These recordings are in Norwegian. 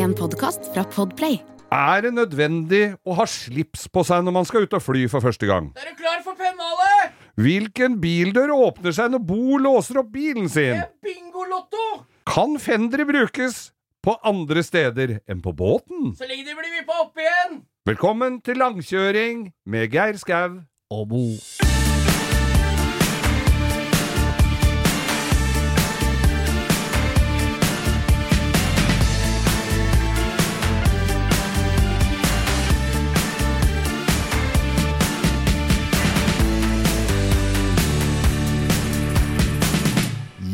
En podkast fra Podplay. Er det nødvendig å ha slips på seg når man skal ut og fly for første gang? Er du klar for pennalet? Hvilken bildør åpner seg når Bo låser opp bilen sin? Det er bingolotto! Kan fendere brukes på andre steder enn på båten? Så lenge de blir vippa opp igjen! Velkommen til langkjøring med Geir Skau og Bo.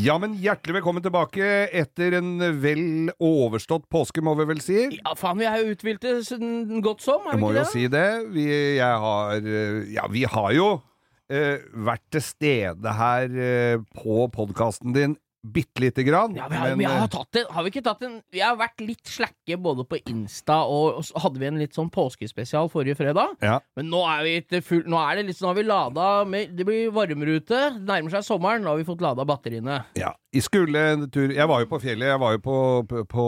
Ja, men hjertelig velkommen tilbake etter en vel overstått påske, må vi vel si. Ja, faen, vi er jo uthvilte godt som, er vi må ikke jo det? si det. Vi, jeg har, eh, ja, vi har jo eh, vært til stede her eh, på podkasten din bitte lite grann. Ja, vi har, men, vi har, eh, en, har vi ikke tatt en Vi har vært litt slakke både på Insta og, og så hadde vi en litt sånn påskespesial forrige fredag. ja, Men nå er vi full Nå er det litt sånn, har vi lada med, Det blir varmere ute. Det nærmer seg sommeren. Nå har vi fått lada batteriene. ja. Jeg skulle en tur Jeg var jo på fjellet, jeg var jo på, på, på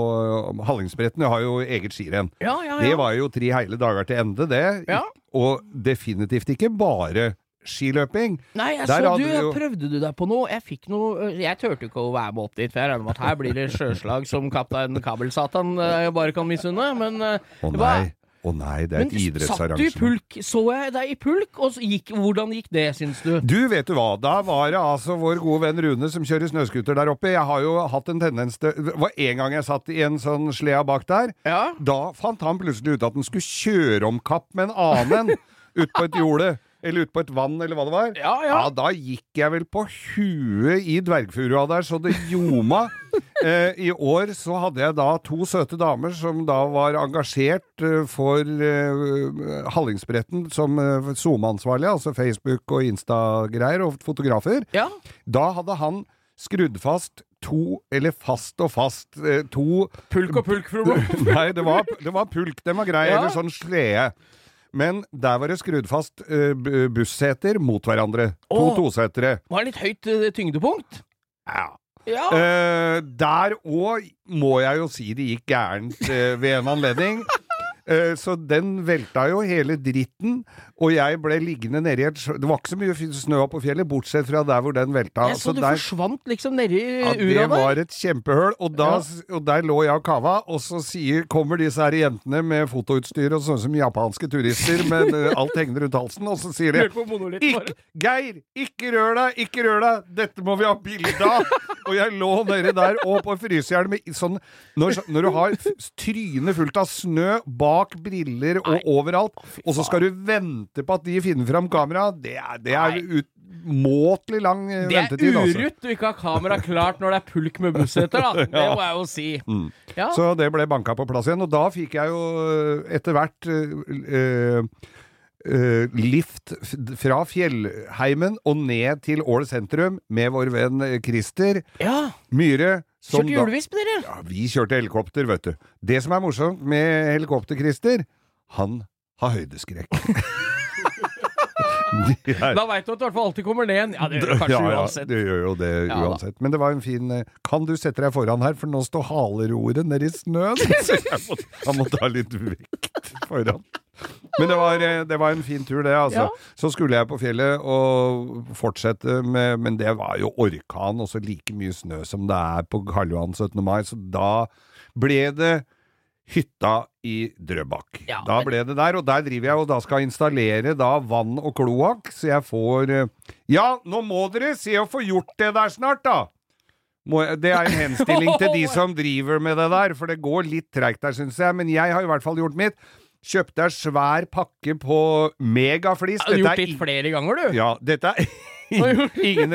Hallingsbretten. Jeg har jo eget skirenn. Ja, ja, Det var jo tre hele dager til ende, det. Ja. Og definitivt ikke bare skiløping. Nei, jeg så du, jo- prøvde du deg på noe? Jeg fikk noe Jeg turte ikke å være med opp dit, for jeg regner med at her blir det sjøslag som kaptein Kabelsatan eh, bare kan misunne, men eh, Å nei. Å nei, det er Men et satt du i pulk? Så jeg deg i pulk? Og gikk, hvordan gikk det, syns du? Du, vet du hva, da var det altså vår gode venn Rune som kjører snøscooter der oppe. Jeg har jo hatt en tendens til Det var en gang jeg satt i en sånn slea bak der. Ja. Da fant han plutselig ut at han skulle kjøre om kapp med en annen ut på et jorde. Eller ut på et vann, eller hva det var. Ja, ja. da gikk jeg vel på huet i dvergfurua der, så det ljoma. Eh, I år så hadde jeg da to søte damer som da var engasjert eh, for eh, Hallingsbretten som eh, SoMe-ansvarlig, altså Facebook og Insta-greier, og fotografer. ja. Da hadde han skrudd fast to, eller fast og fast, eh, to Pulk og pulk. Nei, det var, det var pulk, den var grei, Ja. eller sånn slede. Men der var det skrudd fast eh, busseter mot hverandre. To tosetere. Var det litt høyt eh, tyngdepunkt? Ja. Ja. Uh, der òg må jeg jo si det gikk gærent uh, ved en anledning. Uh, så den velta jo hele dritten, og jeg ble liggende nedi et Det var ikke så mye snø på fjellet, bortsett fra der hvor den velta. jeg så du der, forsvant liksom nedi ja, det ura der. var et kjempehull, og, da, Ja. og der lå jeg og kava, og så sier, kommer disse her jentene med fotoutstyr og sånn som japanske turister, med eh, alt hengende rundt halsen, og så sier de bare. Geir, ikke rør deg, ikke rør deg, dette må vi ha bilde av! Og jeg lå nedi der og på frysehjelm med sånn når, når du har trynet fullt av snø bak briller og overalt, og så skal du vente på at de finner fram kamera, det er, det er utmåtelig lang ventetid. Det er altså. urutt å ikke ha kamera klart når det er pulk med busseter, da. Det må jeg jo si. Ja. Så det ble banka på plass igjen, og da fikk jeg jo øh, etter hvert øh, øh, lift fra fjellheimen og ned til Ål sentrum med vår venn Christer ja. Myhre. Kjørte hjulvisp, dere? Ja, vi kjørte helikopter, vet du. Det som er morsomt med helikopter-Christer, han har høydeskrekk. Da veit du at du i hvert fall alltid kommer ned igjen. Ja, det gjør du kanskje ja, ja, uansett. det gjør jo det Ja uansett. Men det var en fin eh, Kan du sette deg foran her, for nå står haleroret nedi snøen? Så jeg måtte ha litt vekt foran. Men det var, eh, det var en fin tur, det. altså. Så skulle jeg på fjellet og fortsette med Men det var jo orkan, og så like mye snø som det er på Karl Johan 17. mai, så da ble det hytta i Drøbak. Ja, da ble det der, og der driver jeg og da skal jeg installere da vann og kloakk, så jeg får eh, Ja, nå må dere se å få gjort det der snart, da! Det er en henstilling til de som driver med det der, for det går litt treigt der, syns jeg. Men jeg har i hvert fall gjort mitt. Kjøpte ei svær pakke på megaflis. Du har Dette gjort er litt flere ganger, du. ja, dette er ingen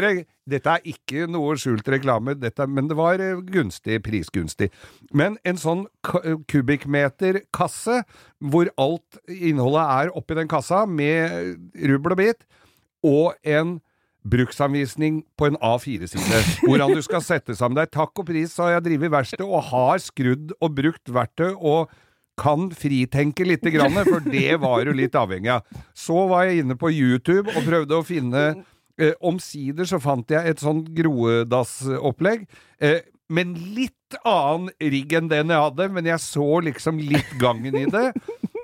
Dette er ikke noe skjult reklame, dette, men det var eh, gunstig, prisgunstig. Men en sånn kubikkmeterkasse, kasse, hvor alt innholdet er oppi den kassa, med rubbel og bit, og en bruksanvisning på en A4-side, hvordan du skal sette sammen deg. Takk og pris, så har jeg drevet verksted og har skrudd og brukt verktøy og kan fritenke lite grann, for det var du litt avhengig av. Så var jeg inne på YouTube og prøvde å finne eh, Omsider så fant jeg et sånt groedassopplegg. Eh, men litt annen rigg enn den jeg hadde, men jeg så liksom litt gangen i det.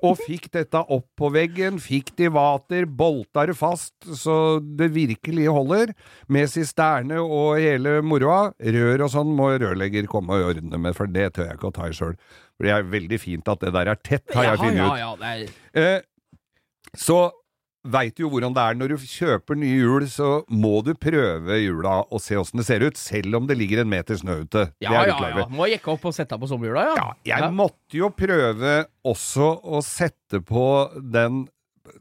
Og fikk dette opp på veggen, fikk det i vater, bolta det fast så det virkelig holder, med sisterne og hele moroa. Rør og sånn må rørlegger komme og ordne med, for det tør jeg ikke å ta i sjøl. For det er veldig fint at det der er tett, har jeg funnet ja, ja, ja, det er Eh, så veit jo hvordan det er når du kjøper nye hjul, så må du prøve hjula og se åssen det ser ut, selv om det ligger en meter snø ute. Ja, ja, ja. Må jekke opp og sette på sommerhjula, ja. Ja, jeg måtte jo prøve også å sette på den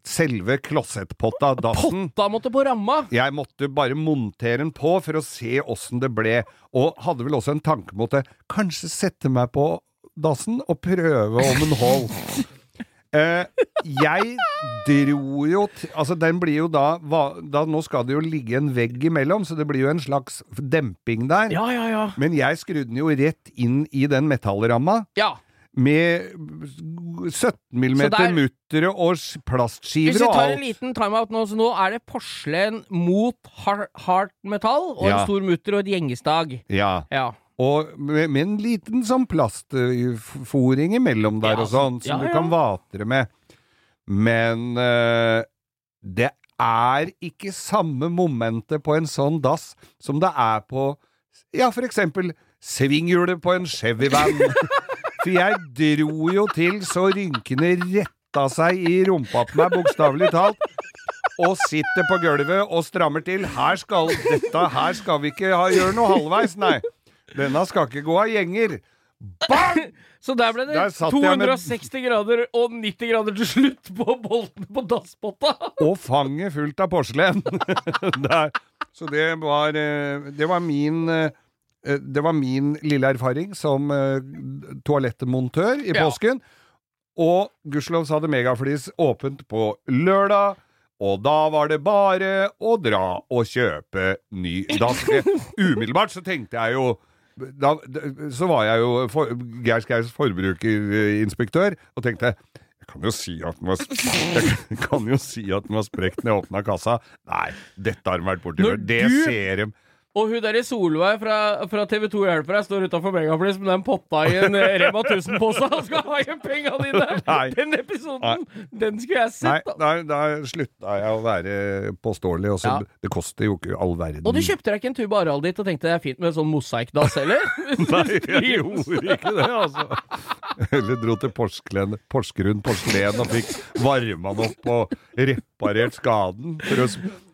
selve klossettpotta, dassen. Potta måtte på ramma! Jeg måtte bare montere den på for å se åssen det ble, og hadde vel også en tanke mot det. Kanskje sette meg på dassen og prøve om den holdt. Eh, jeg dro jo til Altså, den blir jo da, da Nå skal det jo ligge en vegg imellom, så det blir jo en slags demping der. Ja, ja, ja. Men jeg skrudde den jo rett inn i den metallramma ja. med 17 mm muttere og plastskiver og alt. Hvis vi tar en liten timeout nå, så nå er det porselen mot har hardt metall og Ja. en stor mutter og et gjengestag. Ja. Ja. Og med, med en liten sånn plastforing imellom der Ja, og sånn, som ja, du ja. kan vatre med. Men eh, det er ikke samme momentet på en sånn dass som det er på ja, for eksempel svinghjulet på en Chevy-van. For jeg dro jo til så rynkene retta seg i rumpa på meg, bokstavelig talt. Og sitter på gulvet og strammer til. Her skal dette, her skal vi ikke ha, gjøre noe halvveis, nei. Denne skal ikke gå av gjenger. Bang! Så der ble det Der satt jeg med- 260 grader og 90 grader til slutt på bolten på dasspotta! Og fanget fullt av porselen. Så det var, eh, det var min eh, det var min lille erfaring som eh, toalettmontør i Ja. påsken. Og gudskjelov så hadde Megaflis åpent på lørdag. Og da var det bare å dra og kjøpe ny dass. Umiddelbart så tenkte jeg jo da, så var jeg jo for, Geir Skaus forbrukerinspektør og tenkte jeg kan jo si at den var Jeg kan jo si at den var sprekt når jeg åpna kassa. Nei, dette har de vært borti før. Det du- ser de. Og hun derre Solveig fra, fra TV 2 hjelper deg står utafor Megaflis med den potta i en Rema 1000-pose og skal ha igjen penga dine! Nei. Den episoden, den skulle jeg sett, da. da, slutta jeg å være påståelig. Også, Ja. Det koster jo ikke all verden. Og du kjøpte deg ikke en tube Arald ditt og tenkte det er fint med en sånn mosaikkdass heller? Nei, jeg gjorde ikke det, altså. Eller dro til Porsgrunn, Porsgrunn Porselen og fikk varma den opp og reparert skaden for å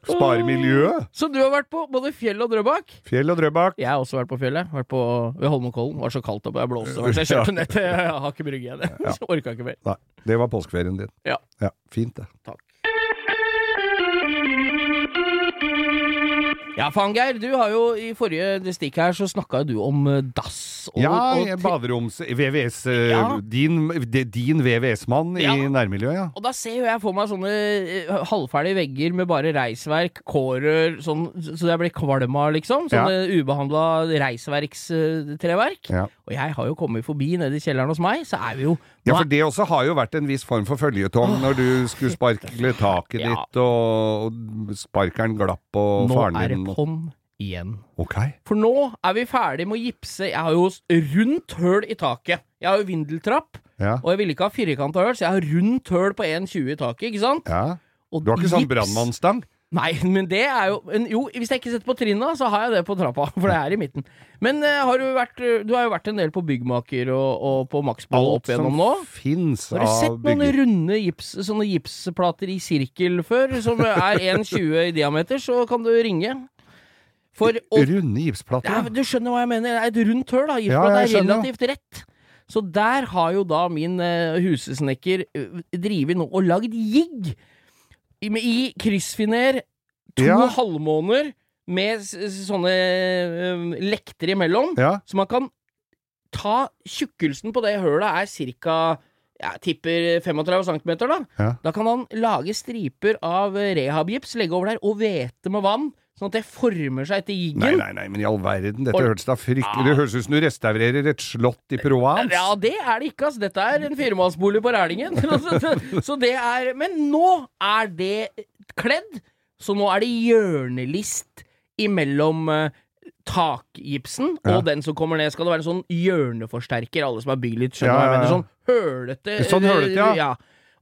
s- spare miljøet. Så du har vært på både fjell og Drøbak? Fjell og Drøbak. Jeg har også vært på fjellet. Vært på, ved Holmenkollen. Var så kaldt oppe, jeg blåste. Så jeg kjørte ned til Aker Brygge igjen. Så orka ikke mer. Nei, det var påskeferien din. Ja. Ja, Fint, det. Takk. Ja, Fangeir, du har jo i forrige stikk her så snakka du om eh, dass. Og, Ja, og, baderoms... VVS eh, Ja. Din, din VVS-mann Ja. i nærmiljøet, ja. og da ser jo jeg for meg sånne eh, halvferdige vegger med bare reisverk, kårer, sånn, så jeg blir kvalm av, liksom. Sånne ubehandla reisverkstreverk. Ja. Og jeg har jo kommet forbi nede i kjelleren hos meg, så er vi jo Ja, for det også har jo vært en viss form for føljetong når du skulle sparkle taket Ja. ditt, og, sparkeren glapp, og Nå faren er det pånn på'n igjen. Ok. For nå er vi ferdig med å gipse. Jeg har jo rundt høl i taket. Jeg har jo vindeltrapp, Ja. og jeg ville ikke ha firkanta høl, så jeg har rundt høl på 1,20 i taket, ikke sant? ja. Du har ikke sånn brannmannsstang? Nei, men det er jo men Jo, hvis jeg ikke setter på trinna, så har jeg det på trappa, for det er i midten. Men uh, har du vært eh, Du har jo vært en del på byggmaker og, og på Maxball opp igjennom nå. fins Har du av sett noen bygger... runde gips, sånne gipsplater i sirkel før, som er 1,20 i diameter, så kan du ringe. For og, Runde gipsplater? Ja, du skjønner hva jeg mener. Det er et rundt høl, da. Ja, er relativt rett. Så der har jo da min uh, husesnekker uh, drevet nå og lagd jigg i, i kryssfiner. To Ja. halvmåner med sånne uh, lekter imellom. Ja. Så man kan ta Tjukkelsen på det hølet er ca. Jeg tipper 35 cm, da. Ja. Da kan han lage striper av eh, rehabgips, legge over der, og hvete med vann. Sånn at det former seg etter jiggen. Nei, nei, nei, men i all verden, dette Og- hørtes da fryktelig Ja. Det høres ut som du restaurerer et slott i Provence. Ja, det er det ikke, altså. Dette er en firemannsbolig på Rælingen. så det er Men nå er det kledd, så nå er det hjørnelist imellom takgipsen takgipsen Ja. og den som kommer ned, skal det være en sånn hjørneforsterker. Alle som har bygd litt, skjønner Ja, ja, mener. ja. Sånn hølete Sånn hølete, ja.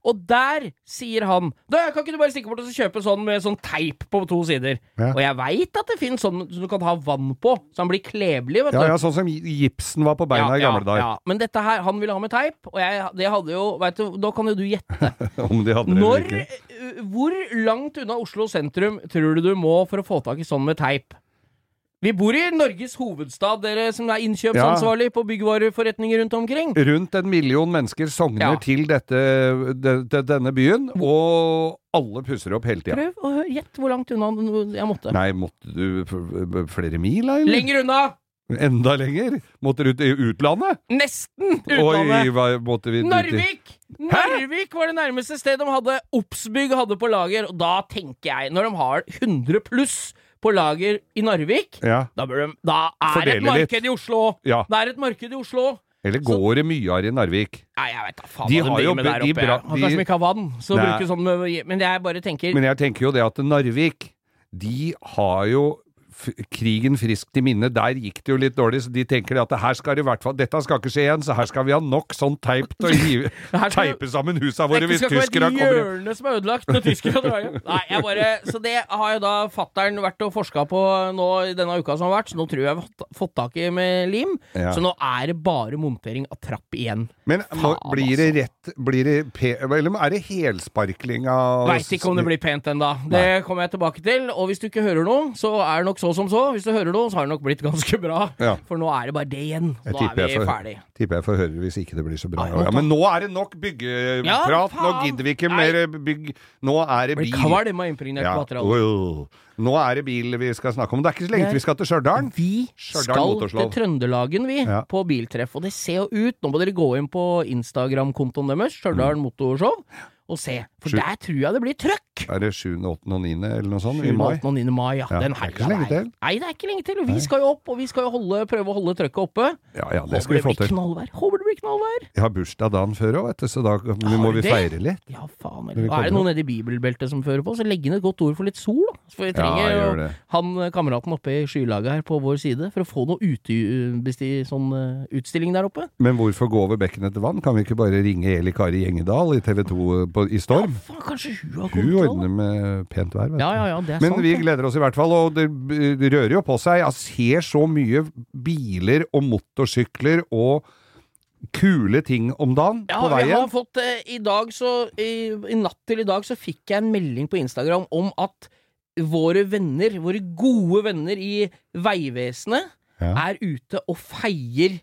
Og der sier han Da kan ikke du bare stikke bort og kjøpe sånn med sånn teip på to sider? Ja. Og jeg veit at det finnes sånn som du kan ha vann på, så han blir klebelig, vet Ja, du. ja, sånn som gipsen var på beina i gamle dager. Ja. Men dette her, han ville ha med teip, og jeg, det hadde jo Vet du, da kan jo du gjette. Om de hadde det eller ikke. uh, Hvor langt unna Oslo sentrum tror du du må for å få tak i sånn med teip? Vi bor i Norges hovedstad, dere som er innkjøpsansvarlig på byggvareforretninger rundt omkring. Rundt en million mennesker sogner Ja. til dette, de, de, denne byen, og alle pusser opp hele tida. Prøv å gjette hvor langt unna jeg måtte. Nei, måtte du flere mil, da? eller? Lenger unna! Enda lenger? Måtte du til utlandet? Nesten Oi, utlandet. hva måtte vi? Narvik! Narvik var det nærmeste stedet de hadde Obsbygg hadde på lager. Og da tenker jeg, når de har 100 pluss på lager i Narvik, Ja. da, de, da er det et marked litt. i Oslo! ja. Det er et marked i Oslo! Eller går det mye her i Narvik? Nei, jeg vet da faen De hva de driver med der de oppe. bra- de- kanskje de ikke har vann, så Nei. bruker sånn med, Men jeg bare tenker Men jeg tenker jo det at Narvik, de har jo krigen friskt i minne. Der gikk det jo litt dårlig, så de tenker at det her skal det i hvert fall Dette skal ikke skje igjen, så her skal vi ha nok sånn teip til å hive, teipe sammen husa det tyskerne kommer. Det skal ikke være et hjørne som er ødelagt når tyskerne drar hjem. Nei, jeg bare Så det har jo da fattern vært og forska på nå i denne uka som har vært, så nå tror jeg jeg har fått- tak i med lim. Ja. Så nå er det bare montering av trapp igjen. Men Faen, blir det rett Blir det pe Eller er det helsparkling av Veit ikke om det blir pent ennå. Det kommer jeg tilbake til. Og hvis du ikke hører noe, så er det nok så som så. Hvis du hører noe, så har det nok blitt ganske bra. Ja. For nå er det bare det igjen. Jeg Nå er vi ferdig. Tipper jeg får høre hvis ikke det blir så bra. Nei, Ja, men nå er det nok byggeprat! Nå gidder vi ikke mer bygg. Nå er det bil. kvalm av impregnert Ja. materiale. Nå er det bil vi skal snakke om. Det er ikke så lenge til vi skal til Stjørdal. Vi skal til Trøndelagen, vi, Ja. på biltreff. Og det ser jo ut Nå må dere gå inn på Instagram-kontoen deres, Stjørdal Motorshow, og se. For Sju- der tror jeg det blir trøkk! Er det 7., 8. og 9. eller noe sånt? 7. I mai? 8. og 9. mai, ja. Ja, Den helga lenge der. til. Nei, det er ikke lenge til. Og vi skal jo opp, og vi skal jo holde, prøve å holde trøkket oppe. Ja, ja, det Håper skal vi få til. knallvær. Håper det blir knallvær. Jeg har bursdag dagen før òg, vet du, så da må vi det? feire litt. Ja, faen. Er det noen nede i bibelbeltet som fører på, så legg inn et godt ord for litt sol, da. For vi trenger ja, jo han eh, kameraten oppe i skylaget her på vår side for å få noe ute, sånn eh, utstilling der oppe. Men hvorfor gå over bekken etter vann? Kan vi ikke bare ringe Eli Kari Gjengedal i TV 2 på, i Storm? Ja, Faen, kanskje hun har Hun ordner med pent vær, vet. Ja, ja, ja, det er Men sant. vi gleder oss i hvert fall, og det rører jo på seg. Jeg ser så mye biler og motorsykler og kule ting om dagen Ja, på jeg har fått eh, I dag så i, I natt til i dag så fikk jeg en melding på Instagram om at våre venner, våre gode venner i Vegvesenet, Ja. er ute og feier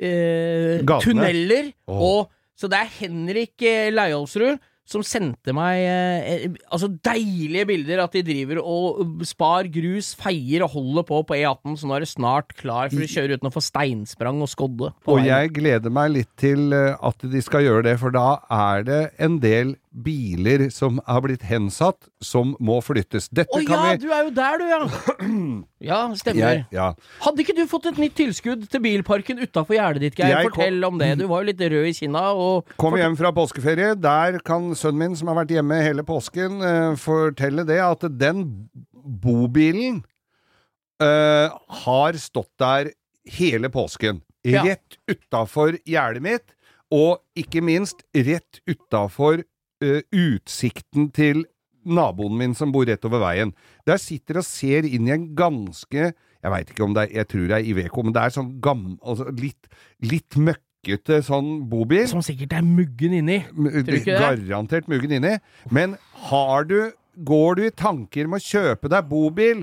eh, tunneler. oh. Og, så det er Henrik eh, Leiholsrud som sendte meg eh, eh, altså deilige bilder at de driver og eh, spar grus, feier og holder på på E18, så nå er det snart klar for å kjøre uten å få steinsprang og skodde. Og jeg gleder meg litt til at de skal gjøre det, for da er det en del biler som har blitt hensatt, som må flyttes. Dette Å kan ja, vi du er jo der, du, ja! Ja, stemmer. jeg, ja. Hadde ikke du fått et nytt tilskudd til bilparken utafor gjerdet ditt, Geir? Fortell kom... om det. Du var jo litt rød i kinna. Og Kom hjem fra påskeferie. Der kan sønnen min, som har vært hjemme hele påsken, uh, fortelle det at den bobilen uh, har stått der hele påsken. Ja. Rett utafor gjerdet mitt, og ikke minst rett utafor eh, utsikten til naboen min som bor rett over veien. Der sitter og ser inn i en ganske Jeg veit ikke om det er Jeg tror det er Iveco, men det er sånn gammel altså litt, litt møkkete sånn bobil. som sikkert er muggen inni. Garantert muggen inni. Men har du Går du i tanker med å kjøpe deg bobil,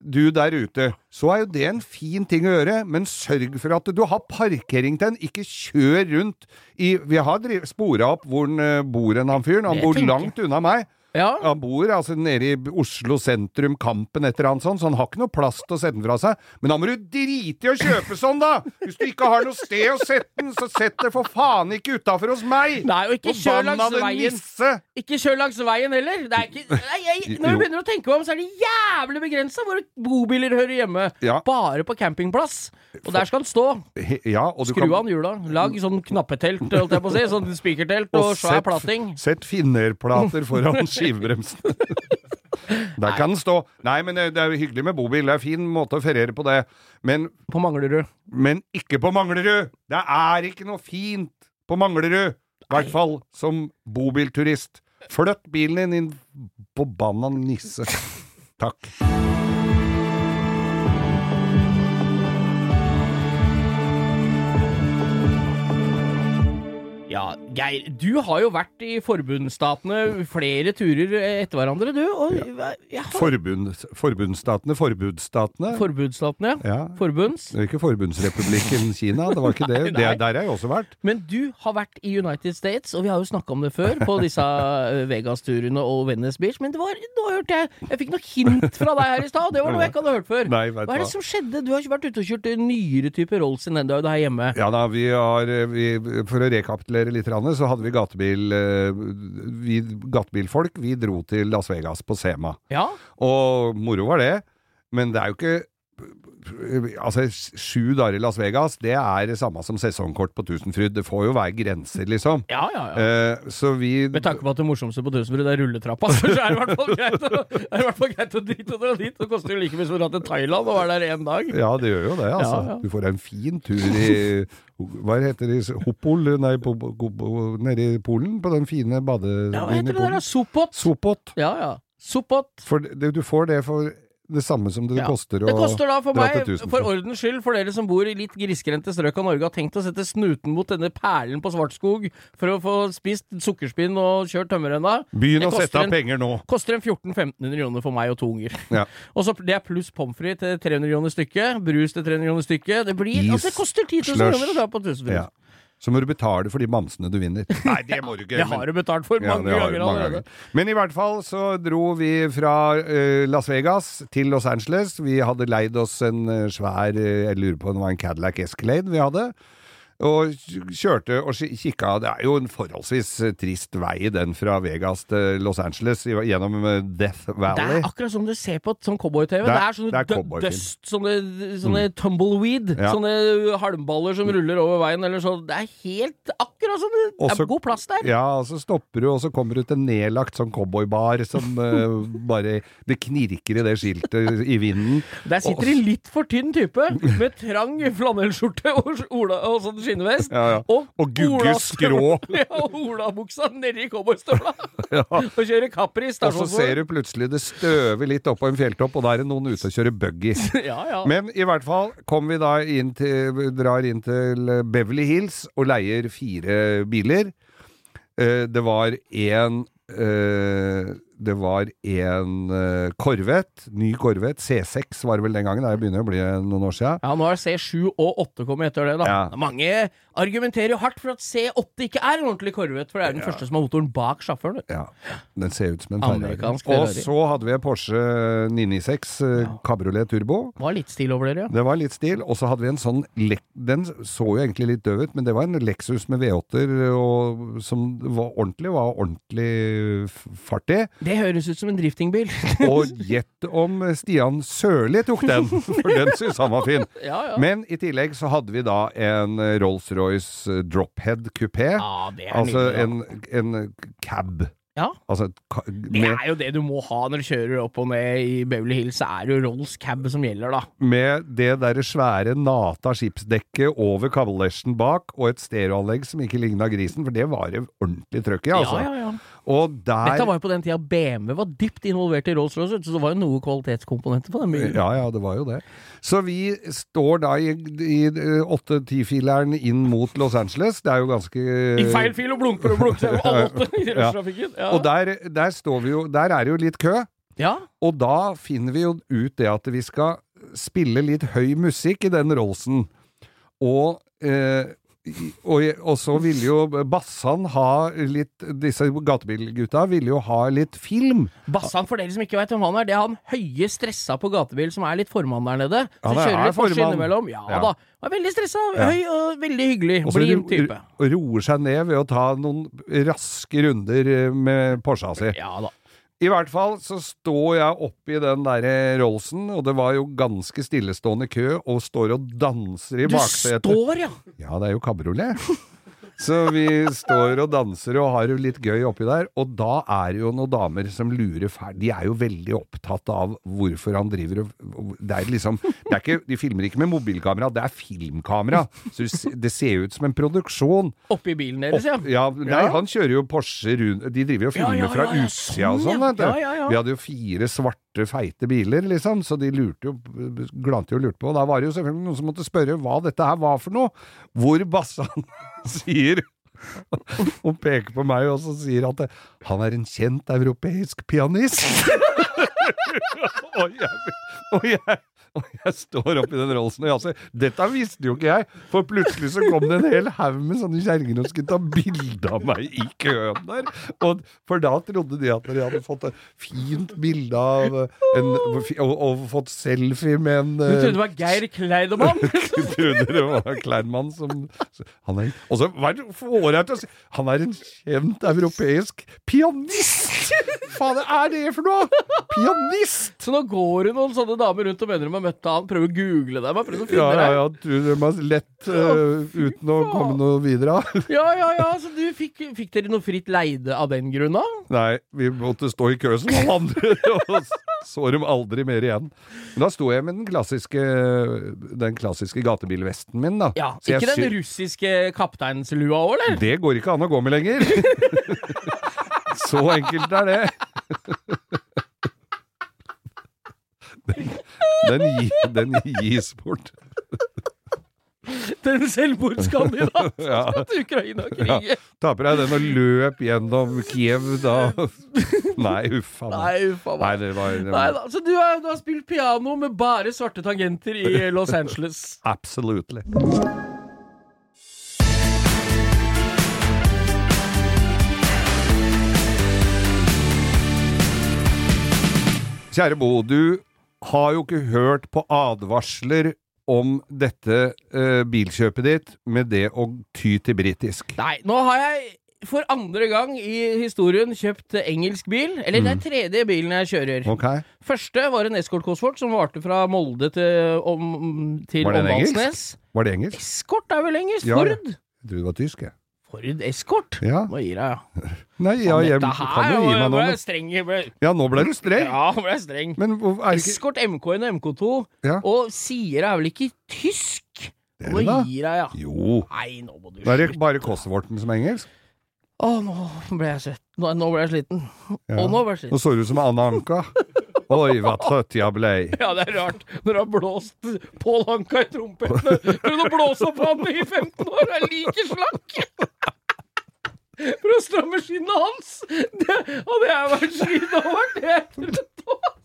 du der ute, så er jo det en fin ting å gjøre, men sørg for at du har parkering til den. Ikke kjør rundt i Vi har spora opp hvor han eh, bor, en han fyren. Han bor langt unna meg. Ja. Han bor altså nede i Oslo sentrum, Kampen, et eller annet sånt, så han har ikke noe plass til å sette den fra seg. Men da må du drite i å kjøpe sånn, da! Hvis du ikke har noe sted å sette den, så sett det for faen ikke utafor hos meg! Nei, og ikke kjør langs veien. nisse! Ikke kjør langs veien heller. Det er ikke, nei, jeg, når du begynner å tenke om, så er det jævlig begrensa hvor bobiler hører hjemme. Ja. Bare på campingplass. Og der skal den stå. Ja, og du Skru kan an hjula. Lag sånn knappetelt, holdt jeg på å si. Sånn spikertelt og svær plating. sett finnerplater foran skivebremsen. Der kan den stå. Nei, men det det er jo hyggelig med bobil. Det er en fin måte å feriere på det. Men, På Manglerud. men ikke på Manglerud! Det er ikke noe fint på Manglerud! I hvert fall som bobilturist. Flytt bilen din, din forbanna nisse. Takk. Ja, Geir, du har jo vært i forbundsstatene flere turer etter hverandre, du. Og ja. Ja. Forbund, forbundsstatene, forbudsstatene. Forbudsstatene, ja. Ja. Forbunds. Det er ikke Forbundsrepublikken Kina, det var ikke det. Nei, det der har jeg også vært. Men du har vært i United States, og vi har jo snakka om det før, på disse eh, Vegas-turene og Venice Beach, men det var, nå hørte jeg Jeg fikk noe hint fra deg her i stad, det var noe jeg ikke hadde hørt før. Nei, Hva er det som skjedde? Du har ikke vært ute og kjørt nyere type Rolls enn den du har her hjemme. Ja da, vi har vi, For å rekapitulere litt, grann, så hadde vi gatebil eh, Vi gatebilfolk. Vi dro til Las Vegas på Sema. Ja, Og moro var det, men det er jo ikke Altså, sju dager i Las Vegas, det er det samme som sesongkort på Tusenfryd. Det får jo være grenser, liksom. ja, ja. ja. Eh, så vi Med tanke på at det morsomste på Tusenfryd er rulletrappa, så er det i hvert fall greit å, det er i hvert fall greit å dit og dra dit. Det koster jo like mye som å dra til Thailand og være der én dag. Ja, det gjør jo det, altså. Ja, ja. Du får en fin tur i Hva heter det? Hopol? Nei, på, på, på, nede i Polen? På den fine badebyen Ja, hva heter det der. Sopot? Sopot. Ja, ja. Sopot. For det, du får det for det samme som det Ja. koster å Det koster da for dra meg, til for ordens skyld, for dere som bor i litt grisgrendte strøk av Norge, har tenkt å sette snuten mot denne perlen på Svartskog for å få spist sukkerspinn og kjørt tømmerrenna. Begynn å sette av penger nå! Koster en 1400-1500 kroner for meg og to unger. Ja. Og så Det er pluss pommes frites til 300 kroner stykket, brus til 300 kroner stykket. Det blir, Is, altså det koster 10 000 slush. kroner å dra på Tusenfryd. Ja. Så må du betale for de bamsene du vinner. Nei, det må du ikke! Det men- har du betalt for Ja, mange det ganger mange ganger. Men i hvert fall så dro vi fra uh, Las Vegas til Los Angeles. Vi hadde leid oss en uh, svær uh, Jeg lurer på om det var en Cadillac Escalade vi hadde. Og kjørte og ki- kikka Det er jo en forholdsvis eh, trist vei, den fra Vegas til Los Angeles, gjennom Death Valley. Det er akkurat som du ser på sånn cowboy-TV. Det Det, er- sånne det er dust, sånne, sånne tumbleweed. Ja. Sånne halmballer som ruller over veien eller sånn. Det er helt akkurat som det, Også- er god plass der. Ja, og så stopper du, og så kommer du til en nedlagt sånn cowboybar som uh, bare Det knirker i det skiltet i vinden. Der sitter en litt for tynn type med trang flanellskjorte og, ola, og sånn skinnvest. Ja, ja. Og, Og gugge skrå. Ja, og olabuksa nedi cowboystøvla. Ja. Og kjører Capri Og så ser du plutselig det støver litt opp på en fjelltopp, og da er det noen ute og kjører buggy. Ja, ja. Men i hvert fall kom vi da inn til, drar inn til Beverly Hills og leier fire biler. Eh, det var en eh, Det var en eh, Corvette, ny Corvette, C6 var det vel den gangen, det begynner å bli noen år siden. Ja, nå er C7 og 8 kommet etter det, da. Ja. Mange argumenterer jo hardt for at C8 ikke er en ordentlig Corvette, for det er den første som har motoren bak sjåføren. Ja, den ser ut som en Ferrari. Og så hadde vi en Porsche 996 ja. Cabriolet Turbo. Var litt stil over dere, ja. Det var litt stil. Og så hadde vi en sånn Den så jo egentlig litt døv ut, men det var en Lexus med V8-er som var ordentlig, var ordentlig fart i. Det høres ut som en driftingbil. Og gjett om Stian Sørli tok den, for den syntes han var fin. ja, ja. Men i tillegg så hadde vi da en Rolls-Royce Drophead kupé. ja, Altså nydelig. en, en cab. Ja. Altså et Det er jo det du må ha når du kjører opp og ned i Beverly Hills. Så er det jo Rolls cab som gjelder, da. med det derre svære nata skipsdekket over kavalesjen bak, og et stereoanlegg som ikke ligna grisen, for det var det ordentlig trøkk i, altså. Ja, ja, ja. Og der Dette var jo på den tida BMW var dypt involvert i Rolls-Royce, så det var jo noe kvalitetskomponenter på den bilen. Ja, ja, det var jo det. Så vi står da i, i 8-10-fileren inn mot Los Angeles. Det er jo ganske I feil fil og blunker og blunker alle åtte i rushtrafikken. Ja. Og der, der står vi jo Der er det jo litt kø. ja. Og da finner vi jo ut det at vi skal spille litt høy musikk i den Rollsen. Og eh, og, og så ville jo Bassan ha litt Disse gatebilgutta ville jo ha litt film. Bassan, for dere som ikke vet hvem han er, det er han høye stressa på gatebil som er litt formann der nede. Så ja, kjører er litt formann. innimellom. Ja, Ja. da. Er veldig stressa, høy og veldig hyggelig. Blid type. Og roer seg ned ved å ta noen raske runder eh, med Porscha si. Ja da. I hvert fall så står jeg oppi den derre Rollsen, og det var jo ganske stillestående kø, og står og danser i Du baksetet. står, ja! Ja, det er jo kabriolet. Så vi står og danser og har det litt gøy oppi der, og da er det jo noen damer som lurer fælt. De er jo veldig opptatt av hvorfor han driver og Det er liksom det er ikke, De filmer ikke med mobilkamera, det er filmkamera. Så det se- det ser ut som en produksjon. Oppi bilen deres, ja. Ja, nei, han kjører jo Porsche rundt De driver jo og Ja, filmer ja, fra ja, ja, utsida og sånn, sånn, vet du. Ja, ja, ja. Vi hadde jo fire svarte, feite biler, liksom, så de lurte jo Glante jo og lurte på. Og da var det jo selvfølgelig noen som måtte spørre hva dette her var for noe. Hvor Bassan sier og peker på meg og så sier at han er en kjent europeisk pianist. og, jeg, og, jeg, og jeg står oppi den Rollsen og jazzer. Dette visste jo ikke jeg, for plutselig så kom det en hel haug med sånne kjerringer og skulle ta bilde av meg i køen der. Og, for da trodde de at de hadde fått et fint bilde av en og, og fått selfie med en Du trodde det var Geir Kleidemann? Du trodde det var Kleinmann som han er, Og så hva er det å si Han er en kjent europeisk pianist! Faen, er det for noe?! Pianist! Så nå går det noen sånne damer rundt og mener de har møtt han, prøver å google dem prøver å finne Ja, ja, ja. Tror de er lett uh, uten å komme noe videre. Ja, ja, ja, så du fikk, fikk dere noe fritt leide av den grunn da? Nei, vi måtte stå i kø som alle andre, og så dem aldri mer igjen. Men da sto jeg med den klassiske, den klassiske gatebilvesten min, da. Ja, Ikke den russiske kapteinslua òg, eller? Det går ikke an å gå med lenger. Så enkelt er det. Den, den, den gis bort. Den selvmordskandidat Ja. til Ukraina-krigen. Ja. Taper jeg den og løp gjennom Kiev da. Nei, uffa meg. Nei, uffa a Nei, det var, det Nei da, Så du har, du har spilt piano med bare svarte tangenter i Los Angeles. Absolutely. Kjære Bo, du har jo ikke hørt på advarsler om dette eh, bilkjøpet ditt med det å ty til britisk. Nei, nå har jeg for andre gang i historien kjøpt engelsk bil. Eller det er tredje bilen jeg kjører. Okay. Første var en Escort Cosworth som varte fra Molde til, om, til Var den Åndalsnes. Var det engelsk? Escort er vel engelsk? Ja, ja. Ford? Jeg trodde det var tysk, jeg. Ford Escort? Ja. Hva gir jeg, ja? Nei, ja, jeg Dette kan her jo gi meg ble jeg streng. Ble, Ja, nå ble du streng. ja, ble streng. Men er det ikke Escort MK1 og MK2. Ja. Og sier er vel ikke tysk? Det da. gir jeg, ja? Jo. Nei, nå må du Da er det bare Cosworthen som er engelsk. Å, nå ble jeg svett. Nå, nå ble jeg sliten. Ja. Og nå ble jeg sliten. Nå så du ut som Anna Anka. Oi, hva trøtt jeg ble. Ja, det er rart når du har blåst Pål Anka i trompetene. Prøvd å blåse opp han i 15 år, og er like slakk! For å stramme skinnet hans! Det hadde jeg vært sliten over. helt er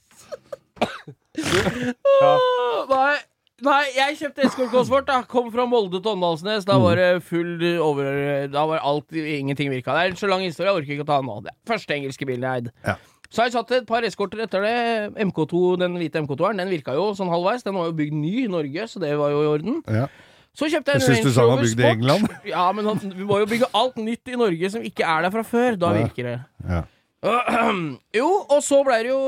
Åh, Nei. Nei, jeg kjøpte Escort vårt. da Kom fra Molde til Åndalsnes. Da var det full over Da var alt Ingenting virka. Det er en så lang historie, jeg orker ikke å ta den nå. Det er første engelske bilen jeg eide. Ja. Så har jeg satt et par eskorter etter det. MK2, Den hvite MK2-eren Den virka jo sånn halvveis. Den var jo bygd ny i Norge, så det var jo i orden. Ja. Så kjøpte jeg en Range Rover Sport. Ja, men han, vi må jo bygge alt nytt i Norge som ikke er der fra før. Da virker det. Ja. Jo, og så ble det jo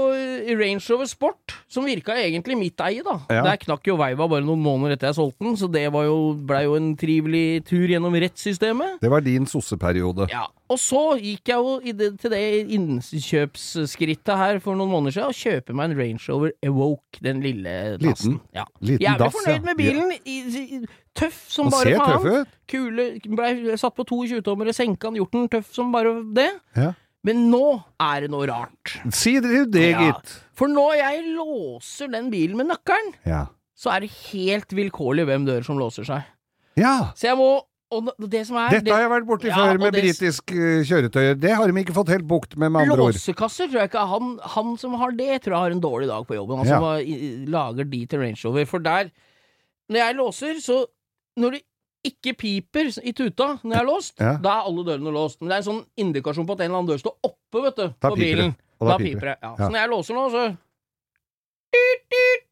Range Rover Sport, som virka egentlig mitt eie, da. Ja. Der knakk jo veiva bare noen måneder etter jeg solgte den, så det jo, ble jo en trivelig tur gjennom rettssystemet. Det var din sosseperiode. Ja, Og så gikk jeg jo det, til det innkjøpsskrittet her for noen måneder siden og kjøper meg en Range Rover Evoque, den lille dassen. Liten? Ja. Liten Jævlig dass, fornøyd med bilen. I, tøff som bare faen. Kule, ble satt på 22-tommere, senka den, gjort den tøff som bare det. Ja. Men nå er det noe rart. Si det, det Ja. gitt. For når jeg låser den bilen med nøkkelen, Ja. så er det helt vilkårlig hvem dør som låser seg. ja. Så jeg må Og det som er Dette har jeg vært borti Ja, før med britisk kjøretøy. eh. Det har de ikke fått helt bukt med, med andre ord. Låsekasser tror jeg ikke han, han som har det, tror jeg har en dårlig dag på jobben. Han Ja. som har, lager de til Range Rover. For der Når jeg låser, så Når det ikke piper i tuta når jeg er låst, Ja. da er alle dørene låst. Men det er en sånn indikasjon på at en eller annen dør står oppe, vet du, på bilen. Da da piper det. Ja. Så når jeg låser nå, så.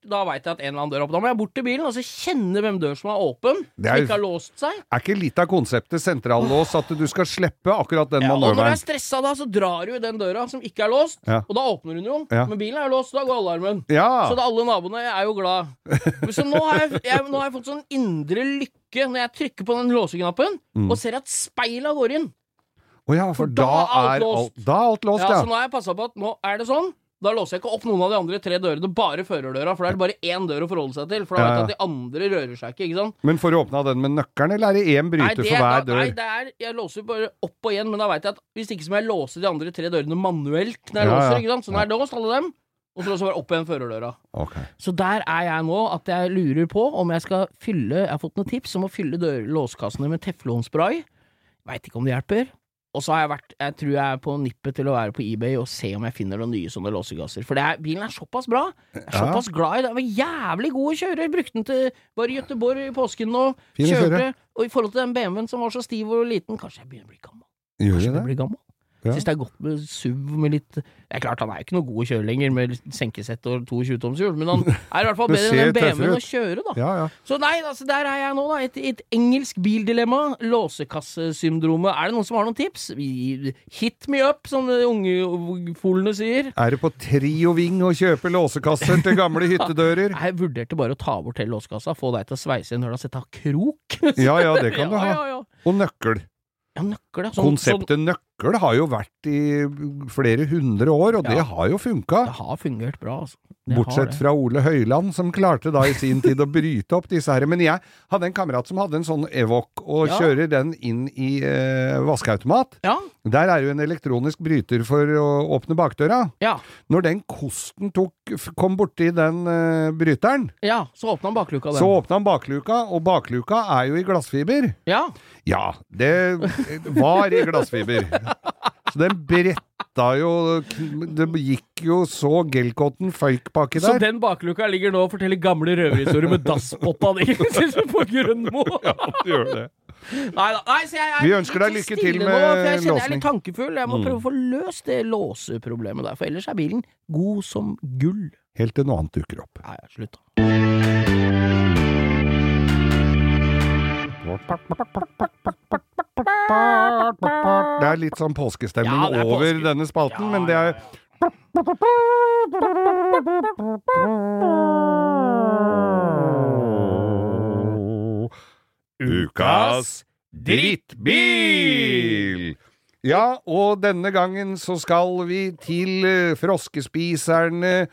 Da veit jeg at en eller annen dør er åpen. Da må jeg bort til bilen og så kjenne hvem dør som er åpen, Det er som ikke har låst seg. Er ikke litt av konseptet sentrallås at du skal slippe akkurat den Ja, og når du er stressa da, så drar du i den døra som ikke er låst, Ja. og da åpner hun jo. Ja. Men bilen er jo låst, så da går alarmen. Så da alle naboene er jo glad. Så nå har jeg, jeg, nå har jeg fått sånn indre lykke når jeg trykker på den låseknappen Mm. og ser at speilet går inn. Å ja, for For da da er alt låst. Da er alt låst, Ja, ja. Så nå har jeg passa på at nå er det sånn. Da låser jeg ikke opp noen av de andre tre dørene, bare førerdøra. For da er det bare én dør å forholde seg til. For da vet jeg at de andre rører seg ikke. ikke sant? Men får du åpna den med nøkkelen, eller er det én Nei, bryter det, for hver dør? nei, det er, jeg låser bare opp og igjen, men da veit jeg at hvis ikke så må jeg låse de andre tre dørene manuelt når jeg Ja, låser. ikke sant? Så nå er det låst, alle dem. Og så låser jeg bare opp igjen førerdøra. Okay. Så der er jeg nå, at jeg lurer på om jeg skal fylle Jeg har fått noen tips om å fylle dør, låskassene med teflonspray. Veit ikke om det hjelper. Og så har jeg vært Jeg tror jeg er på nippet til å være på eBay og se om jeg finner noen nye sånne låsegasser. For det er, bilen er såpass bra. Jeg er såpass glad i. Den var jævlig god å kjøre. Brukte den til Var i Göteborg i påsken nå. Kjørte. Og i forhold til den BMW-en som var så stiv og liten, kanskje jeg begynner å bli gammel. Gjør Kanskje det? jeg blir gammel. Ja. Syns det er godt med SUV med litt Det er klart, han er ikke noe god å kjøre lenger med senkesett og 22-toms hjul, men han er i hvert fall bedre enn BMW-en å kjøre, da. Ja, ja. Så nei, altså, der er jeg nå, da. Et, et engelsk bildilemma. Låsekassesyndromet. Er det noen som har noen tips? Hit me up, som de unge folene sier. Er det på Trioving å kjøpe låsekasser til gamle hyttedører? Jeg vurderte bare å ta bort hele låsekassa, få deg til å sveise inn når du har sett av krok. Ja ja, det kan du ha. Og nøkkel. ja, nøkkel, ja. Sånn, Konseptet nøkkel har jo vært i flere hundre år, og det har jo funka. Det har fungert bra, altså. Det Bortsett fra Ole Høiland, som klarte da i sin tid å bryte opp disse her. Men jeg hadde en kamerat som hadde en sånn Evoc, og Ja. kjører den inn i eh, vaskeautomat. Ja, Der er jo en elektronisk bryter for å åpne bakdøra. ja, Når den kosten tok, kom borti den eh, bryteren, ja. Så åpna han bakluka den. så åpna han bakluka, og bakluka er jo i glassfiber. Ja. Ja, det var i glassfiber. Så den bretta jo Det gikk jo så gelcotten føyk baki Så den bakluka ligger nå og forteller gamle røverhistorier med dasspotta di på Grønmo. Det gjør det. Nei da. Nei, så jeg jeg, Vi ønsker deg lykke til nå, med for Jeg kjenner jeg er litt tankefull. Jeg må prøve å få løst det låseproblemet der, for ellers er bilen god som gull. Helt til noe annet dukker opp. Nei, slutt da. Det er litt sånn påskestemning Ja, er over påske. denne spalten, Ja, men det er Ukas drittbil! Ja, og denne gangen så skal vi til eh, froskespiserne,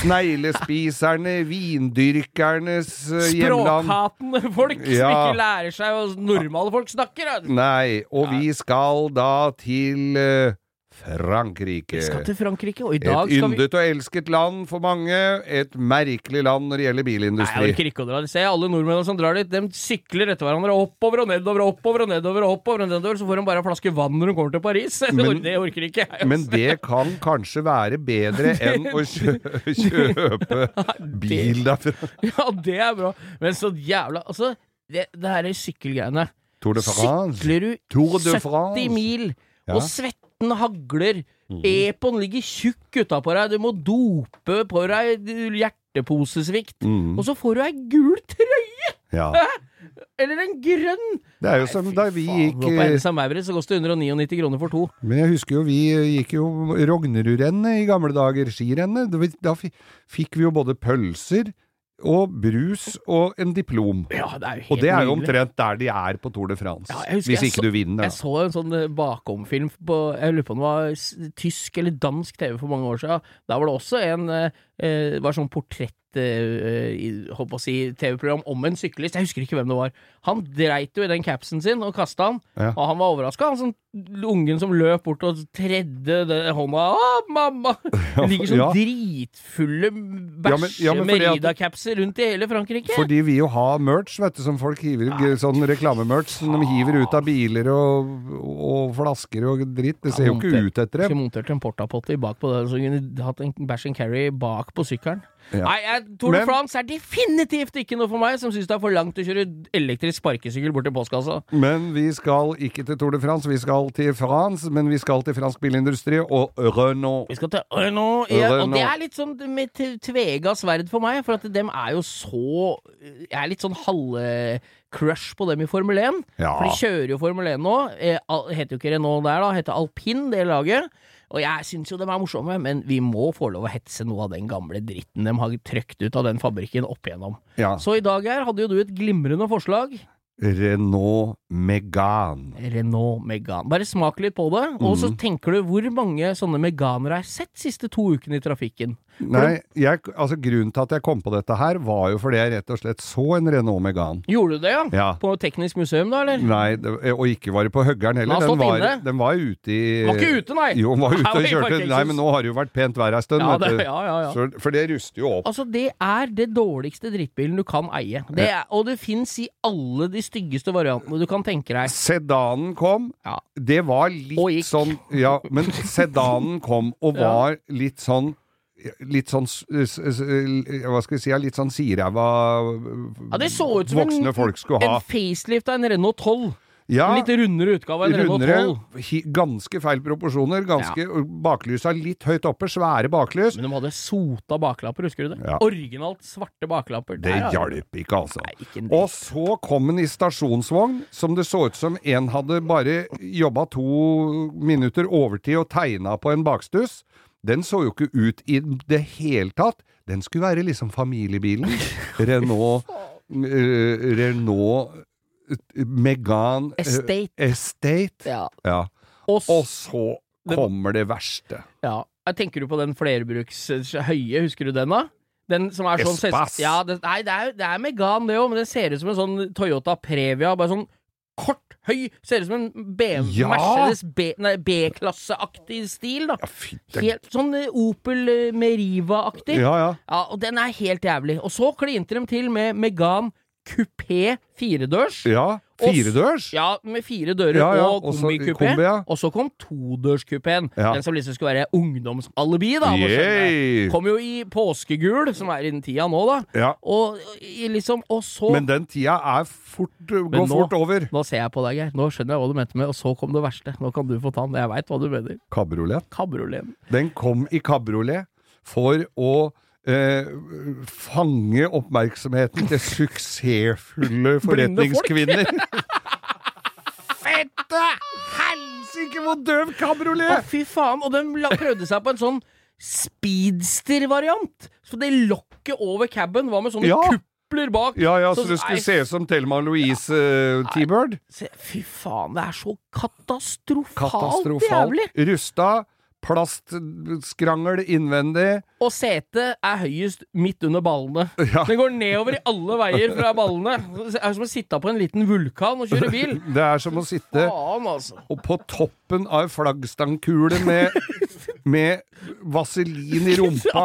sneglespiserne, vindyrkernes eh, hjemland. Språkhatende folk som ikke lærer seg hva normale folk snakker. Nei, og vi skal da til eh, Frankrike. Vi skal til Frankrike, og i Et dag skal vi yndet og elsket land for mange. Et merkelig land når det gjelder Nei, bilindustri. jeg orker ikke å dra dit. Se alle nordmennene som drar dit, de sykler etter hverandre oppover og nedover og oppover og nedover og oppover og nedover, så får de bare en flaske vann når de kommer til Paris. Men- det orker ikke jeg. altså. Men det kan kanskje være bedre enn å kjø kjøpe bil derfra. Ja, det er bra. Men så jævla Altså, det, det her er sykkelgreiene. Tour de France. Sykler du 70 mil, Ja. og svetten hagler, Mm. Epon ligger tjukk utapå deg, du må dope på deg hjerteposesvikt, Mm, og så får du ei gul trøye! ja. Eller en grønn! Det er jo som da vi gikk på eh, Maurits, så koster det 199 kroner for to. Men jeg husker jo vi gikk jo Rognerudrennet i gamle dager, skirennet. Da fikk vi jo både pølser og brus og en diplom. Ja, det er jo helt Og det er jo omtrent der de er på Tour de France. Ja, hvis ikke så- du vinner, Jeg så en sånn eh, bakomfilm på Jeg lurer på om det var tysk eller dansk TV for mange år siden. Der var det også en eh, eh, var sånn portrett på å si TV-program om en syklist. Jeg husker ikke hvem det var. Han dreit jo i den capsen sin og kasta den, Ja. og han var overraska. Han sånn ungen som løp bort og tredde det hånda Å, mamma! Det ligger sånn Ja. dritfulle Ja, ja, Merida-capser rundt i hele Frankrike. Fordi vi jo har merch, vet du, som folk hiver Sånn reklamemerch som de hiver ut av biler og, og flasker og dritt. Det ser jo ikke ut etter Skulle dem. montert en portapotte bak på det, så kunne hatt en bæsj and carry bak på sykkelen. Ja. Nei, jeg, Tour de France er definitivt ikke noe for meg, som syns det er for langt å kjøre elektrisk sparkesykkel bort til postkassa. Men vi skal ikke til Tour de France, vi skal til France, men vi skal til fransk bilindustri og Renault. Vi skal til Renault. Ja, og det er litt sånn med tvega sverd for meg, for at dem er jo så Jeg er litt sånn halve-crush på dem i Formel 1. Ja. For de kjører jo Formel 1 nå. Eh, heter jo ikke Renault der, da. Heter Alpin, det laget. Og jeg syns jo de er morsomme, men vi må få lov å hetse noe av den gamle dritten de har trøkt ut av den fabrikken opp igjennom. Ja. Så i dag her hadde jo du et glimrende forslag. Renault Megane. Renault Megane. Bare smak litt på det, og så Mhm. tenker du hvor mange sånne Meganer har sett siste to ukene i trafikken? Nei, jeg, altså grunnen til at jeg kom på dette her, var jo fordi jeg rett og slett så en Renault Megane. Gjorde du det, ja? Ja. På Teknisk museum, da, eller? Nei, det, og ikke var det på høggeren heller. Den var, inne. den var ute i Var ikke ute, nei! Jo, den var ute og kjørte. Nei, men nå har det jo vært pent vær ei stund, Ja, vet du. ja, ja, ja. Så, for det ruster jo opp. Altså, det er det dårligste drittbilen du kan eie. Det er, og det fins i alle de styggeste variantene du kan tenke deg. Sedanen kom. Ja. Det var Og litt gikk. sånn Ja, men sedanen kom og var litt sånn Litt sånn Hva skal vi si? Litt sånn siræva Ja, Det så ut som en, Det folk skulle ha. en facelift av en Renault 12. Ja, litt rundere utgave enn en Renault 12. hi, ganske feil proporsjoner. Ganske Baklysa litt høyt oppe, svære baklys. Men de hadde sota baklapper, husker du det? Ja. Originalt svarte baklapper. Det Der hjalp ikke, altså. Nei, ikke Og så kom den i stasjonsvogn, som det så ut som en hadde bare jobba to minutter overtid og tegna på en bakstuss. Den så jo ikke ut i det hele tatt. Den skulle være liksom familiebilen. Renault uh, Renault Megane eh, Estate. Estate. Ja. Ja. Og, Og så kommer det verste. ja. Tenker du på den flerbruks eh, høye, husker du den, da? Den som er sånn Espas. Ja, det, nei, det er, det er Megan, det òg, men det ser ut som en sånn Toyota Previa. Bare sånn kort, høy. Ser ut som en BMW Ja. Mercedes B-klasseaktig stil, da. Ja, fytte Helt sånn eh, Opel Meriva-aktig. Ja, ja. Ja, og den er helt jævlig. Og så klinte de til med Megan Coupé firedørs. Ja. Firedørs? Ja, med fire dører Ja, ja, og kombikupé. kombi, ja. Og så kom todørskupeen. Ja. Den som liksom skulle være ungdomsalibi, da. Kom jo i påskegul, som er i den tida nå, da. Ja. Og i liksom Og så Men den tida er fort, går nå- fort over. Nå ser jeg på deg, Geir. Nå skjønner jeg hva du mente med Og så kom det verste. Nå kan du få ta den. Jeg veit hva du mener. Kabriolet. Den kom i kabriolet for å eh, fange oppmerksomheten til suksessfulle forretningskvinner. Fette helsike hvor døv Å, fy faen! Og den prøvde seg på en sånn speedster-variant. Så det lokket over caben var med sånne Ja. kupler bak. Ja, ja, så Så- det skulle nei, se ut som Thelma Louise uh, T-Bird. Fy faen, det er så katastrofalt, Katastrofalt. jævlig! Rusta, plastskrangel innvendig. Og setet er høyest midt under ballene. Ja. Den går nedover i alle veier fra ballene. Det er som å sitte på en liten vulkan og kjøre bil. Det er som å sitte Faen, altså. og på toppen av ei flaggstangkule med, med vaselin i rumpa,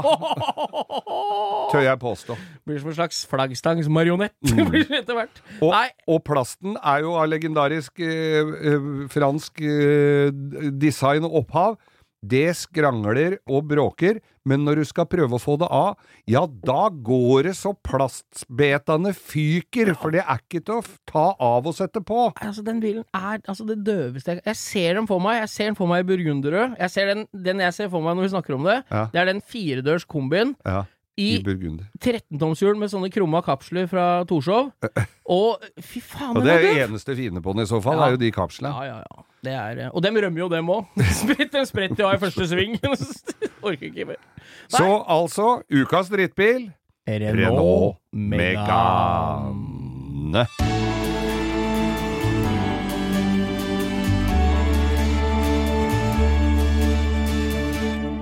tør jeg påstå. Blir som en slags flaggstangsmarionett blir det etter hvert. Mm. Og, og plasten er jo av legendarisk eh, eh, fransk eh, design og opphav. Det skrangler og bråker, men når du skal prøve å få det av, ja, da går det så plastbetene fyker, for det er ikke til å ta av og sette på. altså den bilen er altså det døveste jeg Jeg ser den for meg. Jeg ser den for meg i burgunderrød. Jeg ser den, den jeg ser for meg når vi snakker om det, Ja. det er den firedørs kombien Ja, i i 13-tomshjul med sånne krumma kapsler fra Torshov. Og fy faen, Og det er er det eneste fine på den i så fall, Ja. er jo de kapslene. Ja, ja, ja. Det er, eh, og dem rømmer jo, dem òg. Den spretter jo av i første sving. Orker ikke mer. Så altså, ukas drittbil Renault Megane.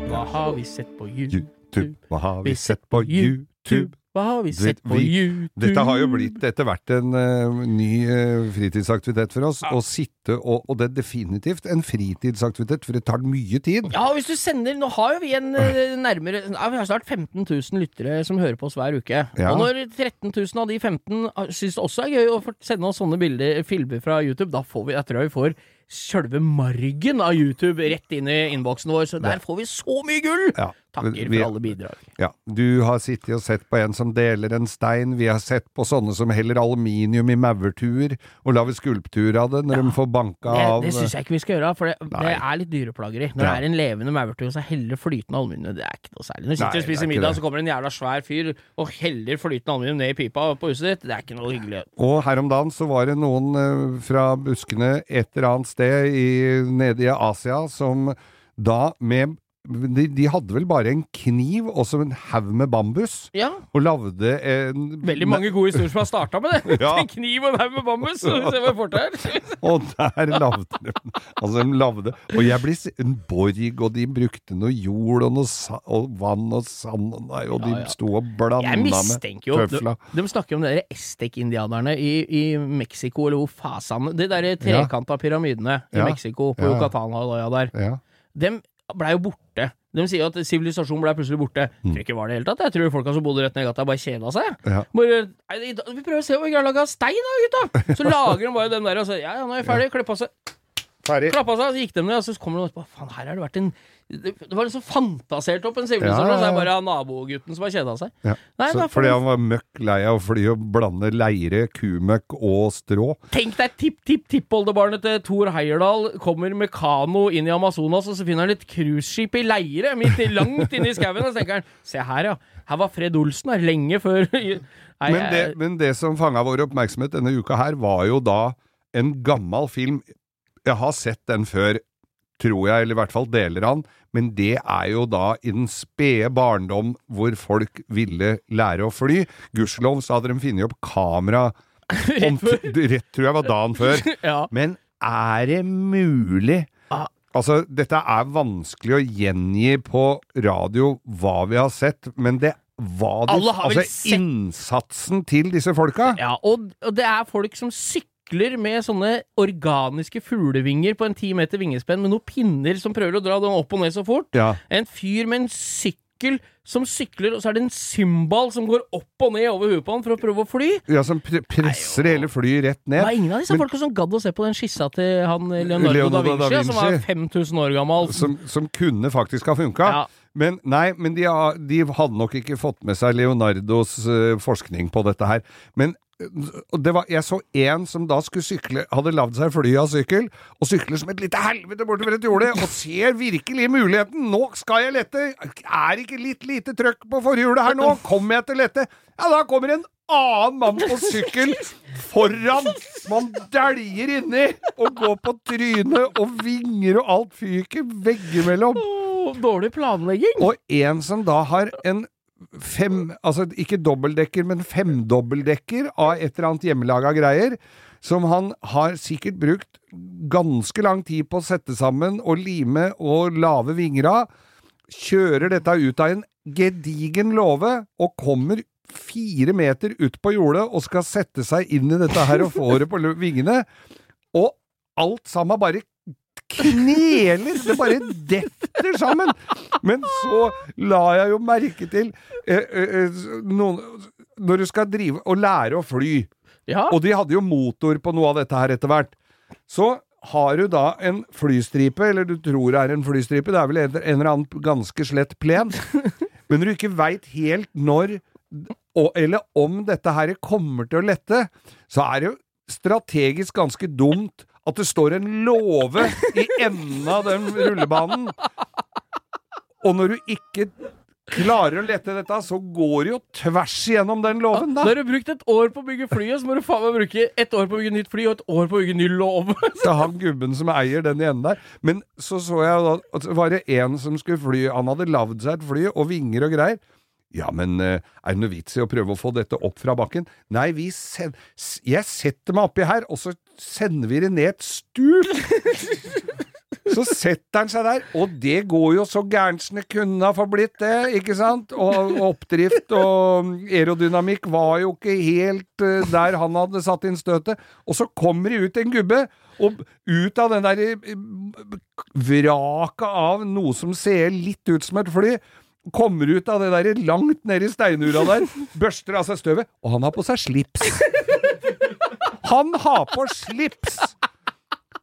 Hva har vi sett på YouTube? YouTube, hva har vi sett på YouTube? Hva har vi sett på vi- YouTube? Dette har jo blitt etter hvert en uh, ny uh, fritidsaktivitet for oss. Å sitte og Og det er definitivt en fritidsaktivitet, for det tar mye tid. Ja, hvis du sender Nå har jo vi en uh, nærmere ja, Vi har snart 15 000 lyttere som hører på oss hver uke. Ja. Og når 13 000 av de 15 syns det også er gøy å sende oss sånne bilder, filmer fra YouTube, da får vi, jeg tror vi får sjølve margen av YouTube rett inn i innboksen vår. Så der får vi så mye gull! Ja. Takker Vi- for alle bidrag. Ja, du har sittet og sett på en som deler en stein, vi har sett på sånne som heller aluminium i maurtuer, og lager skulptur av det når de får banka Det, av det syns jeg ikke vi skal gjøre, for det, det er litt dyreplageri. Når Ja. det er en levende maurtue, så heller flytende aluminium. Det er ikke noe særlig. Når du sitter og er spiser middag, så kommer en jævla svær fyr og heller flytende aluminium ned i pipa på huset ditt. Det er ikke noe hyggelig. Og her om dagen så var det noen eh, fra buskene et eller annet sted i, nede i Asia som da med de, de hadde vel bare en kniv og så en haug med bambus, Ja, og lagde en veldig mange gode historier som har starta med det. Ja. En kniv og en haug med bambus. Se hva jeg får til her. Og der lagde de Altså, de lagde Og jeg blir En borg, og de brukte noe jord og noe sa, og vann og sand, og, nei, og de Ja, ja. sto og blanda med jo de, de snakker om de der Estek-indianerne i, i Mexico, eller hvor fasan De der trekanta pyramidene i Ja. Mexico, på Ja, ja. Yucatan-halvøya der. Ja. De blei jo borte. De sier at sivilisasjonen blei plutselig borte. Jeg tror ikke var det hele tatt. Jeg tror folka som bodde rett ned i gata, bare kjeda seg. Mm. Ja. Bare, nei, vi prøver å se om vi kan lage av stein, da, gutta! Så lager de bare den der, og så ja, ja, nå er jeg ferdig. Klipp av seg. Ferdig. Klappa seg, så gikk de ned, og så kommer de og Faen, her har det vært en Det var liksom fantasert opp en sivilisasjon, ja, så er ja. det bare nabogutten som har kjeda seg. Ja. Nei, Så, fordi han var møkk lei av å fly og blande leire, kumøkk og strå. Tenk deg tipp-tipp-tippoldebarnet til Thor Heyerdahl kommer med kano inn i Amazonas, og så finner han et cruiseskip i leire midt i, langt inne i skauen, og så tenker han Se her, ja. Her var Fred Olsen her, lenge før Nei, Men det, men det som fanga vår oppmerksomhet denne uka her, var jo da en gammel film. Jeg har sett den før, tror jeg, eller i hvert fall deler han, men det er jo da i den spede barndom hvor folk ville lære å fly. Gudskjelov så hadde de funnet opp kamera om, rett tror jeg var dagen før. ja. Men er det mulig? Ah. Altså, dette er vanskelig å gjengi på radio hva vi har sett, men det hva de, altså sett- innsatsen til disse folka. Ja, og, og det er folk som sykler med sånne organiske fuglevinger på en ti meter vingespenn med noen pinner som prøver å dra dem opp og ned så fort. Ja. En fyr med en sykkel som sykler, og så er det en symbal som går opp og ned over huet på han for å prøve å fly. Ja, som pre presser Nei, hele flyet rett ned. Det var ingen av disse folka som gadd å se på den skissa til han Leonardo, Leonardo da, Vinci, da som var 5000 år gammel. Som, som kunne faktisk ha funka. Ja. Men nei, men de, de hadde nok ikke fått med seg Leonardos uh, forskning på dette her. Men eh, var, jeg så en som da skulle sykle, hadde lagd seg fly av sykkel, og sykler som et lite helvete bortover et jorde, og ser virkelig muligheten. Nå skal jeg lette! Er ikke litt lite trøkk på forhjulet her nå? Kommer jeg til å lette? Ja, da kommer en annen mann på sykkel foran! Man dæljer inni og går på trynet og vinger og alt fyker veggimellom. Åh, dårlig planlegging. Og en som da har en fem, altså ikke dobbeltdekker, men femdobbeltdekker av et eller annet hjemmelaga greier, som han har sikkert brukt ganske lang tid på å sette sammen og lime og lave vinger av, kjører dette ut av en gedigen låve og kommer fire meter ut på jordet og skal sette seg inn i dette her og få det på vingene, og alt sammen bare kneler! Det bare detter sammen! Men så la jeg jo merke til eh, eh, eh, noen, Når du skal drive og lære å fly, Ja. og de hadde jo motor på noe av dette her etter hvert, så har du da en flystripe, eller du tror det er en flystripe, det er vel en, en eller annen ganske slett plen, men du ikke veit helt når og, eller om dette her kommer til å lette, så er det jo strategisk ganske dumt at det står en låve i enden av den rullebanen. Og når du ikke klarer å lette dette, så går det jo tvers igjennom den låven, da. du har brukt et år på å bygge flyet, så må du faen meg bruke et år på å bygge nytt fly og et år på å bygge ny låve. til han gubben som eier den i enden der. Men så så jeg da at det var det en som skulle fly Han hadde lagd seg et fly og vinger og greier. Ja, men eh, er det noe vits i å prøve å få dette opp fra bakken? Nei, vi send, jeg setter meg oppi her, og så sender vi det ned et stup! Så setter han seg der, og det går jo så gærent som det kunne ha forblitt det, ikke sant? Og oppdrift og aerodynamikk var jo ikke helt eh, der han hadde satt inn støtet. Og så kommer det ut en gubbe, og ut av den der eh, vraket av noe som ser litt ut som et fly, kommer ut av det der langt nede i steinura der, børster av seg støvet, og han har på seg slips. Han har på slips!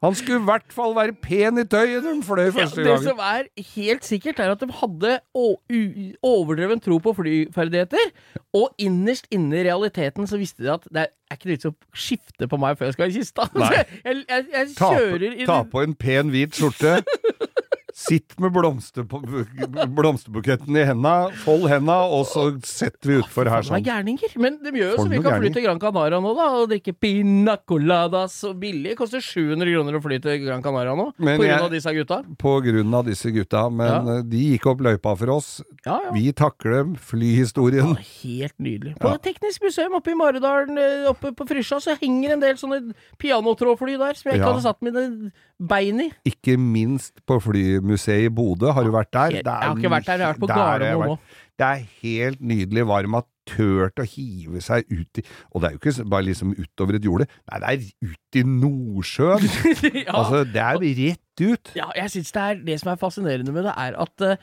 Han skulle i hvert fall være pen i tøyet han fløy Ja, det som er helt sikkert, er at de hadde overdreven tro på flyferdigheter, og innerst inne i realiteten så visste de at det er ikke vits å skifte på meg før jeg skal i kista. Nei. Jeg, jeg, jeg, kjører Ta, på, ta på en pen hvit skjorte. Sitt med blomsterbuketten i henda, fold henda, og så setter vi utfor her sånn. gærninger. Men de gjør jo så vi kan fly til Gran Canaria nå, da, og drikke pina coladas og billig. Koster 700 kroner å fly til Gran Canaria nå, Men på grunn av disse gutta. På grunn av disse gutta, men Ja. eh, de gikk opp løypa for oss. Ja, ja. Vi takler dem, flyhistorien. Helt nydelig. På Ja. Teknisk museum oppe i Maridalen, eh, oppe på Frysja, så henger en del sånne pianotrådfly der, som jeg ikke hadde satt mine bein i. Ikke minst på flymuseet i Bodø. Har du vært der? Jeg har ikke vært der, jeg har vært på Der Gardermoen òg. Det er helt nydelig varm at tørt å hive seg ut i Og det er jo ikke bare liksom utover et jorde, nei, det er ut i Nordsjøen! ja. Altså, det er rett ut. ja, jeg syns det er det som er fascinerende med det, er at uh,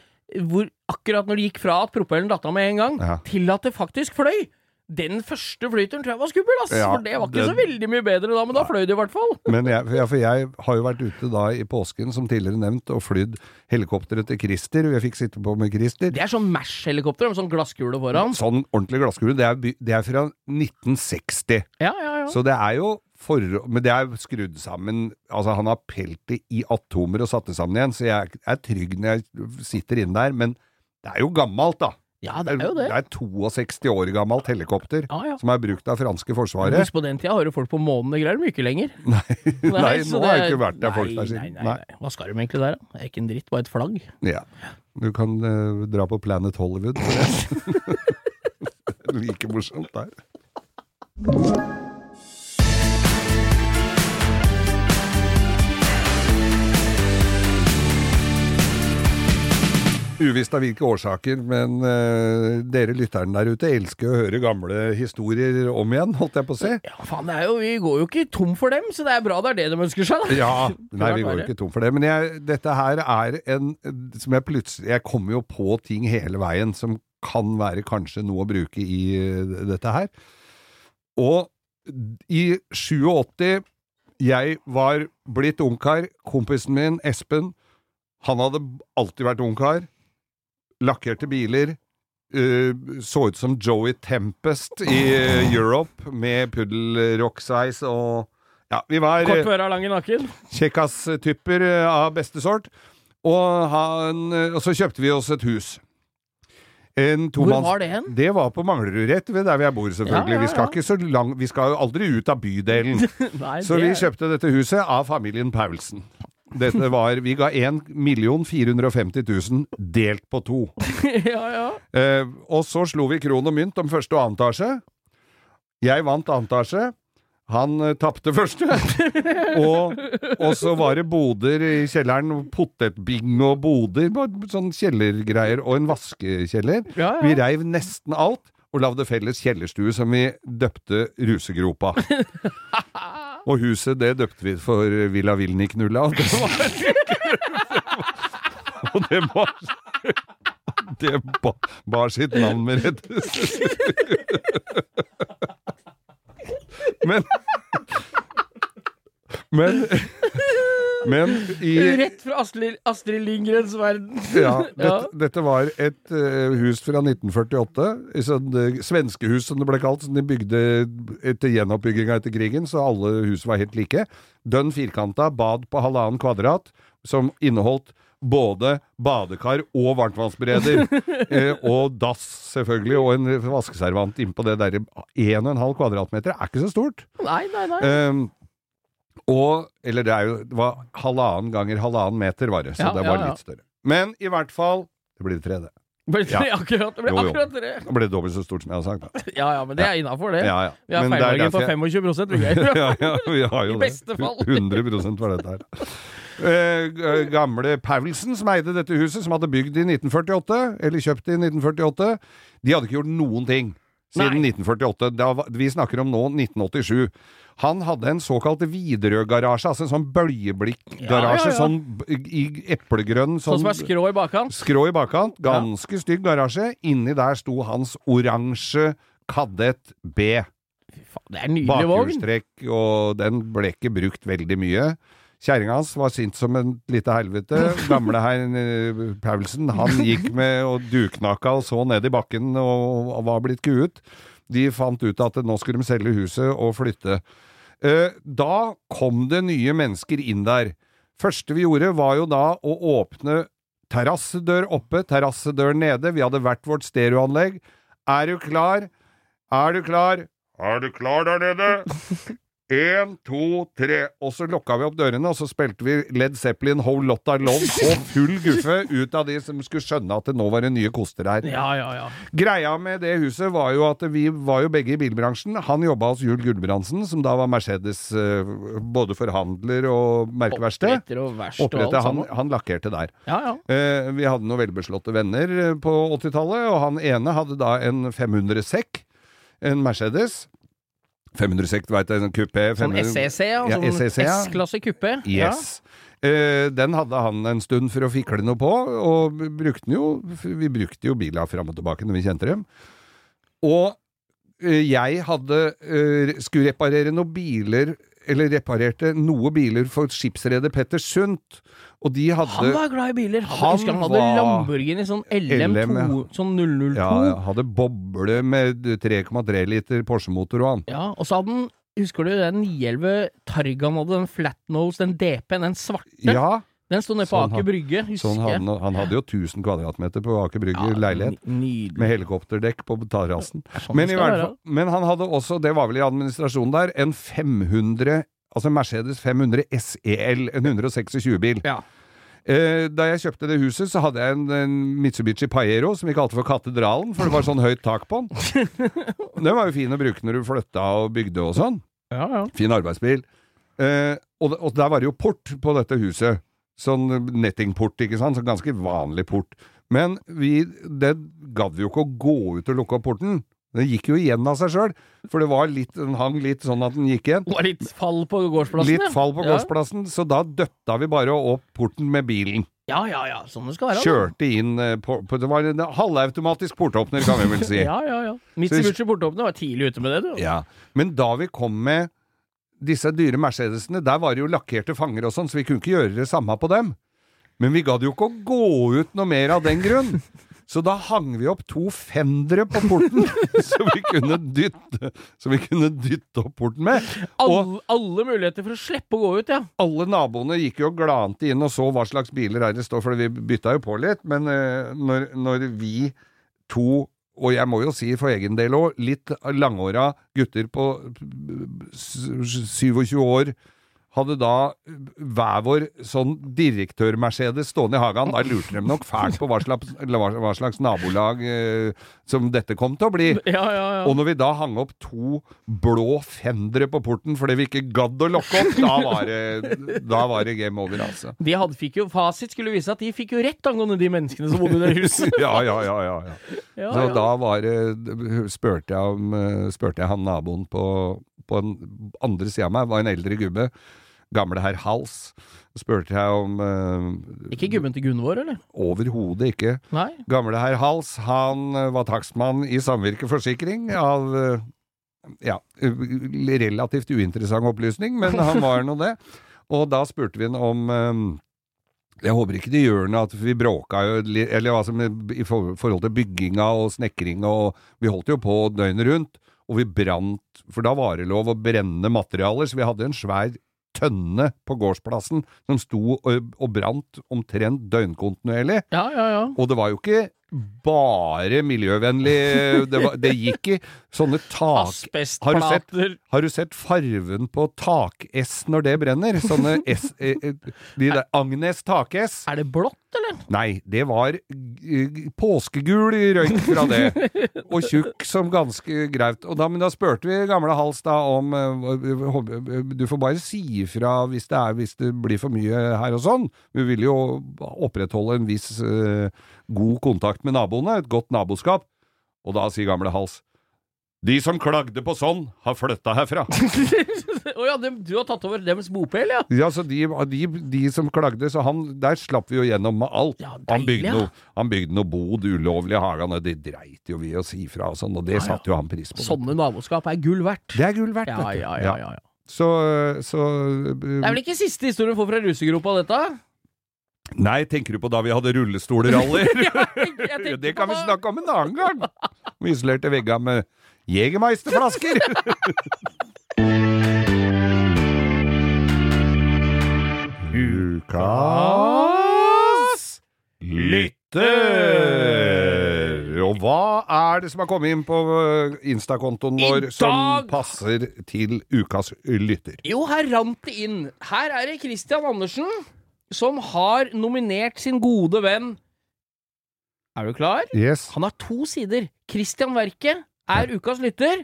hvor akkurat når det gikk fra at propellen datt av med en gang, Ja. til at det faktisk fløy den første flyturen tror jeg var skummel, ass! Ja, for det var ikke det- så veldig mye bedre da, men da fløy det i hvert fall. Men jeg, ja, for jeg har jo vært ute da i påsken, som tidligere nevnt, og flydd helikopteret til Christer. Jeg fikk sitte på med Christer. Det er sånn Mash-helikopter med sånn glasskule foran. Sånn ordentlig glasskule. Det er, det er fra 1960. Ja, ja, ja. Så det er jo for, Men det er skrudd sammen Altså, han har pelt det i atomer og satt det sammen igjen, så jeg er trygg når jeg sitter inne der. Men det er jo gammelt, da. Ja, det er jo det. Det er 62 år gammelt helikopter Ja, ja. som er brukt av franske forsvaret. Husk på den tida har jo folk på månen og greier ikke lenger. Nei, nei nei nå har det- ikke vært der folk der siden. nei, nei. Hva skal de egentlig der, da? Det er ikke en dritt, bare et flagg. Ja. Du kan uh, dra på Planet Hollywood like morsomt der. Uvisst av hvilke årsaker, men uh, dere lytterne der ute elsker å høre gamle historier om igjen, holdt jeg på å si. Ja, faen, det jo, vi går jo ikke tom for dem, så det er bra det er det de ønsker seg, da. Ja, nei, vi går jo ikke tom for det. Men jeg, dette her er en som jeg plutselig Jeg kommer jo på ting hele veien som kan være kanskje noe å bruke i eh, dette her. Og i 87 Jeg var blitt ungkar. Kompisen min, Espen, han hadde alltid vært ungkar. Lakkerte biler. Uh, så ut som Joey Tempest i eh, Europe med puddelrocksveis og Ja, vi var Kort øra, lang i nakken. kjekkas-typer eh, av beste sort. Og, han, eh, og så kjøpte vi oss et hus. En Hvor var det hen? Det var på Manglerud, rett ved der jeg bor, selvfølgelig. Ja, ja, Vi, skal ikke så lang, vi skal jo aldri ut av bydelen. Nei, Så det vi kjøpte dette huset av familien Paulsen. Dette var, Vi ga 1 450 000 delt på to. ja, ja. Eh, og så slo vi kron og mynt om første og annen etasje. Jeg vant annen etasje. Han uh, tapte første. og, og så var det boder i kjelleren. Potetbingo og boder. Sånn kjellergreier. Og en vaskekjeller. Ja, ja. Vi reiv nesten alt. Og lagde felles kjellerstue som vi døpte Rusegropa. og huset, det døpte vi for Villa Vilni-knulla. Og det var Og det var Det bar, bar sitt navn med rette. Men Men Men i Rett fra Astrid, Astrid Lindgrens verden. ja, dette, dette var et uh, hus fra 1948. Et sånt uh, svenskehus, som det ble kalt, som de bygde etter gjenoppbygginga etter krigen, så alle hus var helt like. Dønn firkanta, bad på halvannen kvadrat, som inneholdt både badekar og varmtvannsbereder. eh, og dass, selvfølgelig, og en vaskeservant innpå det derre 1,5 kvadratmeter. er ikke så stort. Nei, nei, nei. Ehm, og Eller det er jo Det var halvannen ganger halvannen meter, var det. Så Ja, det var ja, litt større. Men i hvert fall Det blir det tredje. Ble det ja. akkurat, det ble Jo, jo. akkurat tre. Det ble dobbelt så stort som jeg har sagt. Da. Ja, ja, men det er innafor, det. Ja, ja. Vi har feilmargin på 25 vi greier. ja, ja, vi har jo I det. beste fall. 100 var dette her. Eh, gamle Paulsen, som eide dette huset, som hadde bygd i 1948, eller kjøpt i 1948, de hadde ikke gjort noen ting siden Nei. 1948. Da, var- vi snakker om nå 1987. Han hadde en såkalt Widerøe-garasje, altså en sånn bølgeblikkgarasje, Ja, ja, ja. sånn i eplegrønn Sånn som er skrå i bakkant. Skrå i bakkant. Ganske stygg garasje. Inni der sto hans oransje Kadett B. Fy faen, Det er en nydelig vogn. Bakhjulstrekk, og den ble ikke brukt veldig mye. Kjerringa hans var sint som en lite helvete. Gamle herr eh, Paulsen, han gikk med og duknakka og så ned i bakken og, og var blitt kuet. De fant ut at nå skulle de selge huset og flytte. Eh, da kom det nye mennesker inn der. Første vi gjorde, var jo da å åpne terrassedør oppe, terrassedør nede. Vi hadde hvert vårt stereoanlegg. Er du klar? Er du klar? Er du klar der nede? Én, to, tre. Og så lukka vi opp dørene, og så spilte vi Led Zeppelin Whole Lotta Love på full guffe ut av de som skulle skjønne at det nå var det nye koster her. Ja, ja, ja. Greia med det huset var jo at vi var jo begge i bilbransjen. Han jobba hos Jul Gulbrandsen, som da var Mercedes eh, både forhandler og merkeverksted. Oppretter og verst og Oppretter, han, han lakkerte der. Ja, ja. Eh, vi hadde noen velbeslåtte venner eh, på 80-tallet, og han ene hadde da en 500 sekk, en Mercedes. 500 sekk, du veit du. en kupé. Sånn SEC, ja. Ja, Sånn SEC, ja. S-klasse kupé. Yes. Eh, den hadde han en stund for å fikle noe på, og brukte den jo Vi brukte jo bila fram og tilbake når vi kjente dem. Og uh, jeg hadde uh, skulle reparere noen biler eller reparerte noe biler for skipsreder Petter Sundt, og de hadde Han var glad i biler. Han, Han husker han hadde Lamborghini sånn LM2, LM, ja. sånn 002. ja, hadde boble med 3,3 liter Porsche-motor og han. Ja, og så hadde han Husker du den 911 Targan hadde, den flatnose, den DP-en, den svarte? Ja, Den sto nede på Sånn Aker Brygge, husker sånn han- han hadde jo 1000 kvadratmeter på Aker Brygge Ja, leilighet. Nydelig. Med helikopterdekk på terrassen. Er sånn Men, men han hadde også, det var vel i administrasjonen der, en 500 Altså Mercedes 500 SEL, en 126-bil. Ja. Eh, da jeg kjøpte det huset, så hadde jeg en, en Mitsubishi Paiero som vi kalte for Katedralen, for det var sånn høyt tak på den. Den var jo fin å bruke når du flytta og bygde og sånn. Ja, ja. Fin arbeidsbil. Eh, og, og der var det jo port på dette huset. Sånn nettingport, ikke sant. Sånn ganske vanlig port. Men vi, det gadd vi jo ikke å gå ut og lukke opp porten. Den gikk jo igjen av seg sjøl, for det var litt, den hang litt sånn at den gikk igjen. Det var litt fall på gårdsplassen, Litt fall på Ja. gårdsplassen, så da døtta vi bare opp porten med bilen. Ja, ja, ja. Sånn det skal være. Kjørte inn eh, på, på Det var en halvautomatisk portåpner, kan vi vel si. Ja, ja, ja. Mitsubishi Portåpner var tidlig ute med det, du. Ja, Men da vi kom med disse dyre Mercedesene, der var det jo lakkerte fanger og sånn, så vi kunne ikke gjøre det samme på dem. Men vi gadd jo ikke å gå ut noe mer av den grunn. Så da hang vi opp to fendere på porten, så vi kunne dytte, så vi kunne dytte opp porten med. Alle, alle muligheter for å slippe å gå ut, ja. alle naboene gikk jo glante inn og så hva slags biler her det står, for vi bytta jo på litt. Men eh, når, når vi to, og jeg må jo si for egen del òg, litt langåra gutter på 27 år hadde da hver vår sånn direktør-Mercedes stående i hagen. Da lurte de nok fælt på hva slags, hva, slags nabolag eh, som dette kom til å bli. Ja, ja, ja. Og når vi da hang opp to blå fendere på porten fordi vi ikke gadd å lokke opp, da var det, da var det game over, altså. De hadde, fikk jo Fasit skulle vise at de fikk jo rett angående de menneskene som bodde i det huset. Ja, ja, ja. ja, Så da var det Spurte jeg om eh, Spurte jeg han naboen på, på den andre sida av meg, var en eldre gubbe. Gamle herr Hals. Spurte jeg om uh, Ikke gubben til Gunvor, eller? Overhodet ikke. Nei? Gamle herr Hals, han eh, var takstmann i Samvirke Forsikring av uh, ja, relativt uinteressant opplysning, men han var nå det. Og da spurte vi han om eh, Jeg håper ikke det gjør noe at vi bråka jo Eller altså i forhold til bygginga og snekringa, og vi holdt jo på døgnet rundt. Og vi brant, for da var det lov å brenne materialer, så vi hadde en svær tønne på gårdsplassen som sto og, og brant omtrent døgnkontinuerlig. Ja, ja, ja. Og det var jo ikke bare miljøvennlig. Det, var, det gikk i sånne tak... Har du sett, Asbestplater. har du sett farven på tak-S når det brenner? Sånne S... eh, eh, De der Agnes tak-S? Er det blått, eller? Nei, det var eh, påskegul røyk fra det. Og tjukk som ganske graut. Og da, men da spurte vi gamle Hals da om Du får bare si ifra hvis det, er, hvis det blir for mye her og sånn. Vi vil jo opprettholde en viss god kontakt med naboene, et godt naboskap. Og da sier gamle Hals De som klagde på sånn, har flytta herfra. Å ja, de, du har tatt over deres bopel, ja? Ja, så de, de, de som klagde, så han, der slapp vi jo gjennom med alt. Ja, han, bygde noe, han bygde noe bod ulovlig i hagen, og det dreit jo vi å si fra og sånn, og det Ja, satte jo han pris på. Sånne naboskap er gull verdt. Det er gull verdt, Ja, vet du. ja, ja, ja. Så, så Det er vel ikke siste historien vi får fra rusegropa, dette? Nei, tenker du på da vi hadde rullestolrally? Ja, det kan vi snakke om en annen gang! Vi isolerte vegga med Jegermeisterflasker! Ukas lytter! Og hva er det som har kommet inn på øh, Insta-kontoen vår som passer til ukas lytter? Jo, her rant det inn. Her er det Christian Andersen som har nominert sin gode venn Er du klar? Yes. Han har to sider. Christian Verket er ukas lytter.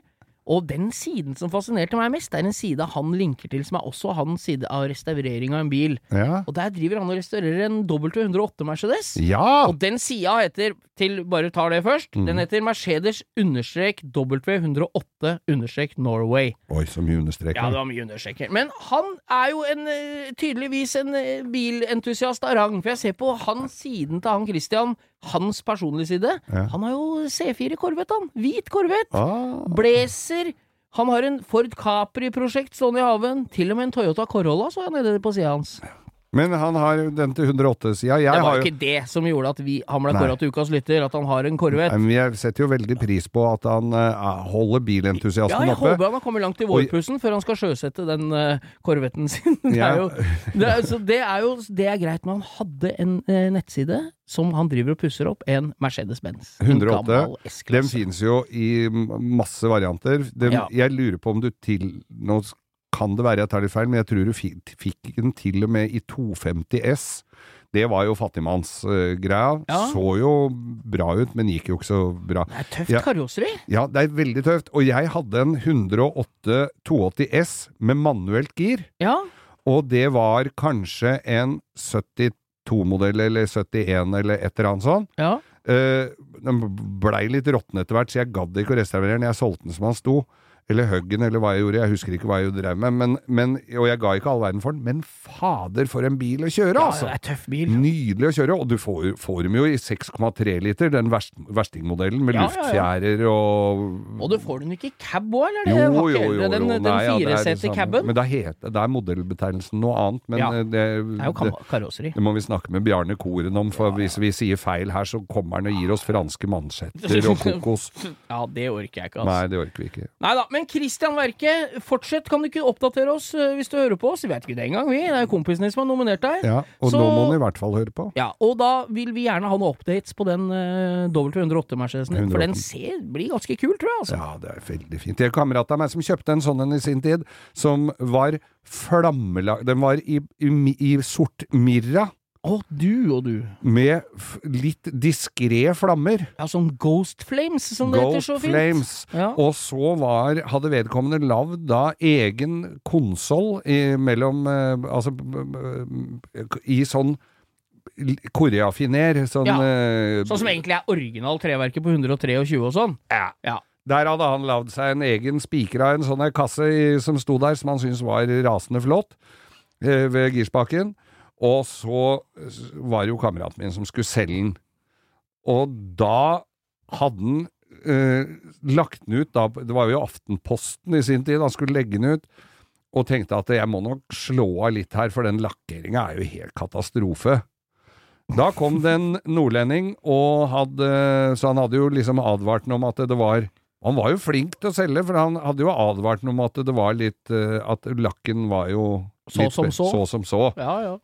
Og den siden som fascinerte meg mest, det er en side han linker til, som er også hans side av restaurering av en bil. Ja. Og der driver han og restaurerer en W108 Mercedes. ja. Og den sida heter, til bare tar det først, mm. den heter Mercedes understrek W108 understrek Norway. Oi, så mye understreker. Ja, det var mye understreker. Men han er jo en, eh, tydeligvis en eh, bilentusiast av rang. For jeg ser på hans siden til han Christian, hans personlige side. Ja. Han har jo C4 Corvette, han. Hvit Corvette. Ah. Blazer. Han har en Ford Capri-prosjekt stående i haven. Til og med en Toyota Corolla så jeg nede på sida hans. Men han har den til 108-sida. Jeg Det har var jo ikke det som gjorde at vi, han ble kåra til ukas lytter, at han har en Corvette. Nei, men Jeg setter jo veldig pris på at han uh, holder Ja, jeg oppe. håper han har kommet langt i vårpussen vårpussen før han skal sjøsette den uh, sin. det, Ja. er jo, det, er, det er jo det er greit, men han hadde en uh, nettside som han driver og pusser opp, en Mercedes-Benz. En 108, gammel Den finnes jo i masse varianter. Den, Ja. Jeg lurer på om du til Nå kan det være jeg tar litt feil, men jeg tror du fikk den til og med i 250 S. Det var jo fattigmannsgreia. Ja. Så jo bra ut, men gikk jo ikke så bra. Det er tøft Ja. karosseri. Ja, det er veldig tøft. Og jeg hadde en 108 280 S med manuelt gir. Ja. Og det var kanskje en 72-modell eller 71 eller et eller annet sånt. ja. Uh, den blei litt råtten etter hvert, så jeg gadd ikke å restaurere den. Jeg solgte den som han sto. Eller huggen, eller hva jeg gjorde. Jeg husker ikke hva jeg drev med. Men, men, og jeg ga ikke all verden for den. Men fader, for en bil å kjøre, altså! ja, det er tøff bil. Nydelig å kjøre, og du får, får dem jo i 6,3 liter, den verst, verstingmodellen med Ja, luftfjærer og Og du får den ikke i cab òg, eller? Det jo, jo, jo, jo. Den, den Nei, ja, det er det. Men er modellbetegnelsen noe annet. Men Ja. eh, det, Det er jo det, karosseri. det må vi snakke med Bjarne Koren om, for hvis vi sier feil her, så kommer han og gir oss franske mansjetter og kokos. Ja, det orker jeg ikke, Nei, altså. det orker vi ikke. Nei da, men Christian Verke, fortsett. Kan du ikke oppdatere oss eh, hvis du hører på oss? Vi vet ikke det engang, vi. Det er jo kompisene som har nominert deg. Ja, og Så- nå må han i hvert fall høre på. Ja, og da vil vi gjerne ha noen updates på den uh, W108-Mercedesen for den ser, blir ganske kul, tror jeg, altså. Ja, det er veldig fint. Det er kamerat av meg som kjøpte en sånn en i sin tid, som var flammelag... Den var i, i, i sort mirra, Å, du og du. med litt diskré flammer. Ja, sånn Ghost Flames, som det heter Ghost så fint. Flames. Ja. Og så var, hadde vedkommende lagd da egen konsoll i- mellom eh, Altså i sånn koreafiner. Sånn Ja. eh, Sånn som egentlig er original treverket på 123 og sånn. Ja. Ja. Der hadde han lagd seg en egen spikra en sånn kasse i, som sto der, som han syntes var rasende flott, eh, ved girspaken. Og så var det jo kameraten min som skulle selge den. Og da hadde han eh, lagt den ut da, Det var jo Aftenposten i sin tid, han skulle legge den ut. Og tenkte at jeg må nok slå av litt her, for den lakkeringa er jo helt katastrofe. Da kom det en nordlending, og hadde, så han hadde jo liksom advart ham om at det var Han var jo flink til å selge, for han hadde jo advart ham om at det var litt eh, At lakken var jo Så litt som så. så som så. Ja, ja.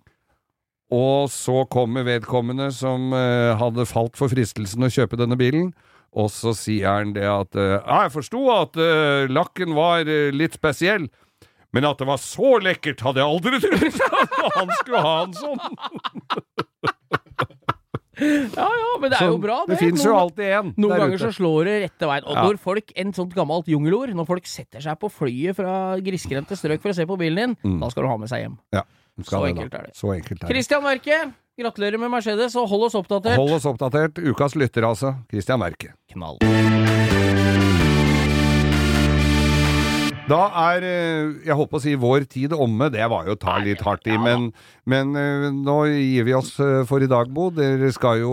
Og så kommer vedkommende som eh, hadde falt for fristelsen å kjøpe denne bilen, og så sier han det at eh, Ja, jeg forsto at eh, lakken var eh, litt spesiell, men at det var så lekkert, hadde jeg aldri trodd! At han skulle ha en sånn! Ja, ja, men det er jo bra, det. Det fins jo alltid en Noen ganger ute. så slår det rette veien. Og Ja. når folk, en sånt gammelt jungelord, når folk setter seg på flyet fra grisgrendte strøk for å se på bilen din, da skal du ha med seg hjem. Ja, Så det enkelt er det. Så enkelt er det. Christian Merke, gratulerer med Mercedes, og hold oss oppdatert. Hold oss oppdatert. Ukas lytter, altså. Christian Merke. Knall. Da er, eh, jeg holdt på å si, vår tid omme. Det var jo å ta litt hardt i, men, men eh, nå gir vi oss eh, for i dag, Bo. Dere skal jo,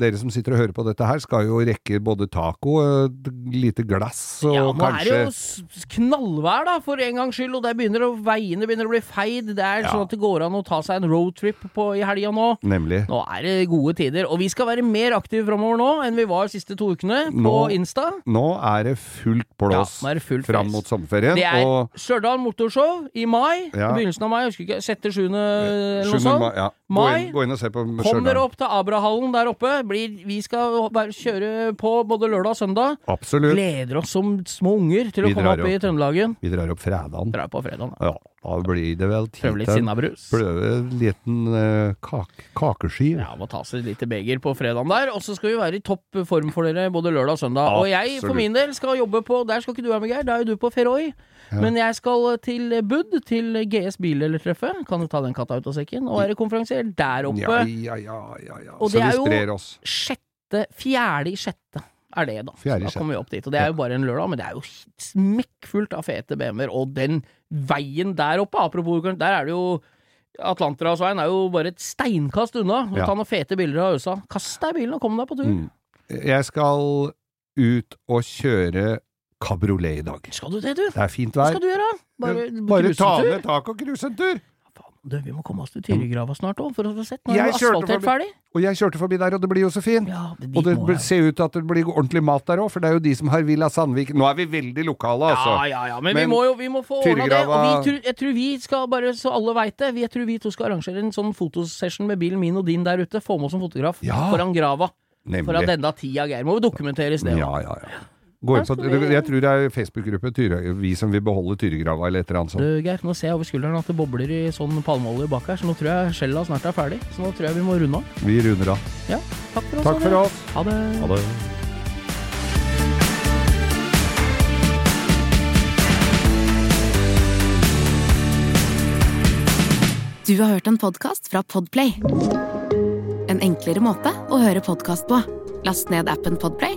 dere som sitter og hører på dette her, skal jo rekke både taco, et lite glass og Ja, nå kanskje er det jo knallvær, da, for en gangs skyld, og det begynner å, veiene begynner å bli feid. Det er Ja. sånn at det går an å ta seg en roadtrip på- i helga nå. Nemlig. Nå er det gode tider, og vi skal være mer aktive framover nå enn vi var de siste to ukene på Nå- Insta. Nå er det fullt blås Ja, nå fram mot mot sommerferien. Det er og Stjørdal Motorshow i mai. Ja. I begynnelsen av mai, jeg husker ikke, sjette, sjuende eller noe 7. sånt. mai, ja. Gå, Mai. inn, gå inn og se på Kom dere opp til Abrahallen der oppe. Blir, vi skal bare kjøre på både lørdag og søndag. Absolutt. Gleder oss som små unger til å komme opp, opp i. Trøndelagen. Vi drar opp fredagen. Drar på fredagen. Ja, da blir det vel tid Prøve litt til sinnabrus. prøve en liten eh, kake, kakeskive. Ja, må ta seg et lite beger på fredagen der. Og så skal vi være i topp form for dere både lørdag og søndag. Og jeg for min del skal jobbe på Der skal ikke du være med, Geir. Da er jo du på Feroy. Men jeg skal til Bud, til GS Bildelertreffet. Kan du ta den katta ut av sekken? Og være konferansier der oppe. Ja, ja, ja, ja, ja. Og det er jo- Sjette Fjerde i sjette er det, da. Da kommer vi opp dit. Og det er jo bare en lørdag, men det er jo smekkfullt av fete BMW-er. Og den veien der oppe, apropos der er det jo Atlanterhavsveien er jo bare et steinkast unna. Ja. Ta noen fete bilder av øsa. Kast deg i bilen og kom deg på tur. Mm. Jeg skal ut og kjøre kabriolet i dag. Skal du det, du? Det er fint Hva skal du gjøre? Bare, Bare ta ned tak og cruise en tur! Du, vi må komme oss til Tyrigrava snart òg, for å få sett. Nå er asfaltert ferdig. Og jeg kjørte forbi der, og det blir jo så fint. Ja, det Og det jeg. ser ut til at det blir ordentlig mat der òg, for det er jo de som har Villa Sandvik. Nå er vi veldig lokale, altså. Ja, ja, ja, men, Men vi må jo vi må få ordna det. Og vi, jeg tror vi skal, bare så alle veit det, jeg tror vi to skal arrangere en sånn fotosession med bilen min og din der ute. Få med oss en fotograf Ja. foran grava. For at denne tida, Geir, må jo dokumenteres det. Ja, ja, ja. Gå inn på, jeg tror det er Facebook-gruppe Vi som vil beholde Tyregrava, eller et eller annet sånt. Du, Geir, nå ser jeg over skulderen at det bobler i sånn palmeolje bak her, så nå tror jeg skjella snart er ferdig. Så nå tror jeg vi må runde av. Vi runder av. Ja, takk for oss. Takk for oss. Ha det. Ha det. Du har hørt en podkast fra Podplay. En enklere måte å høre podkast på. Last ned appen Podplay,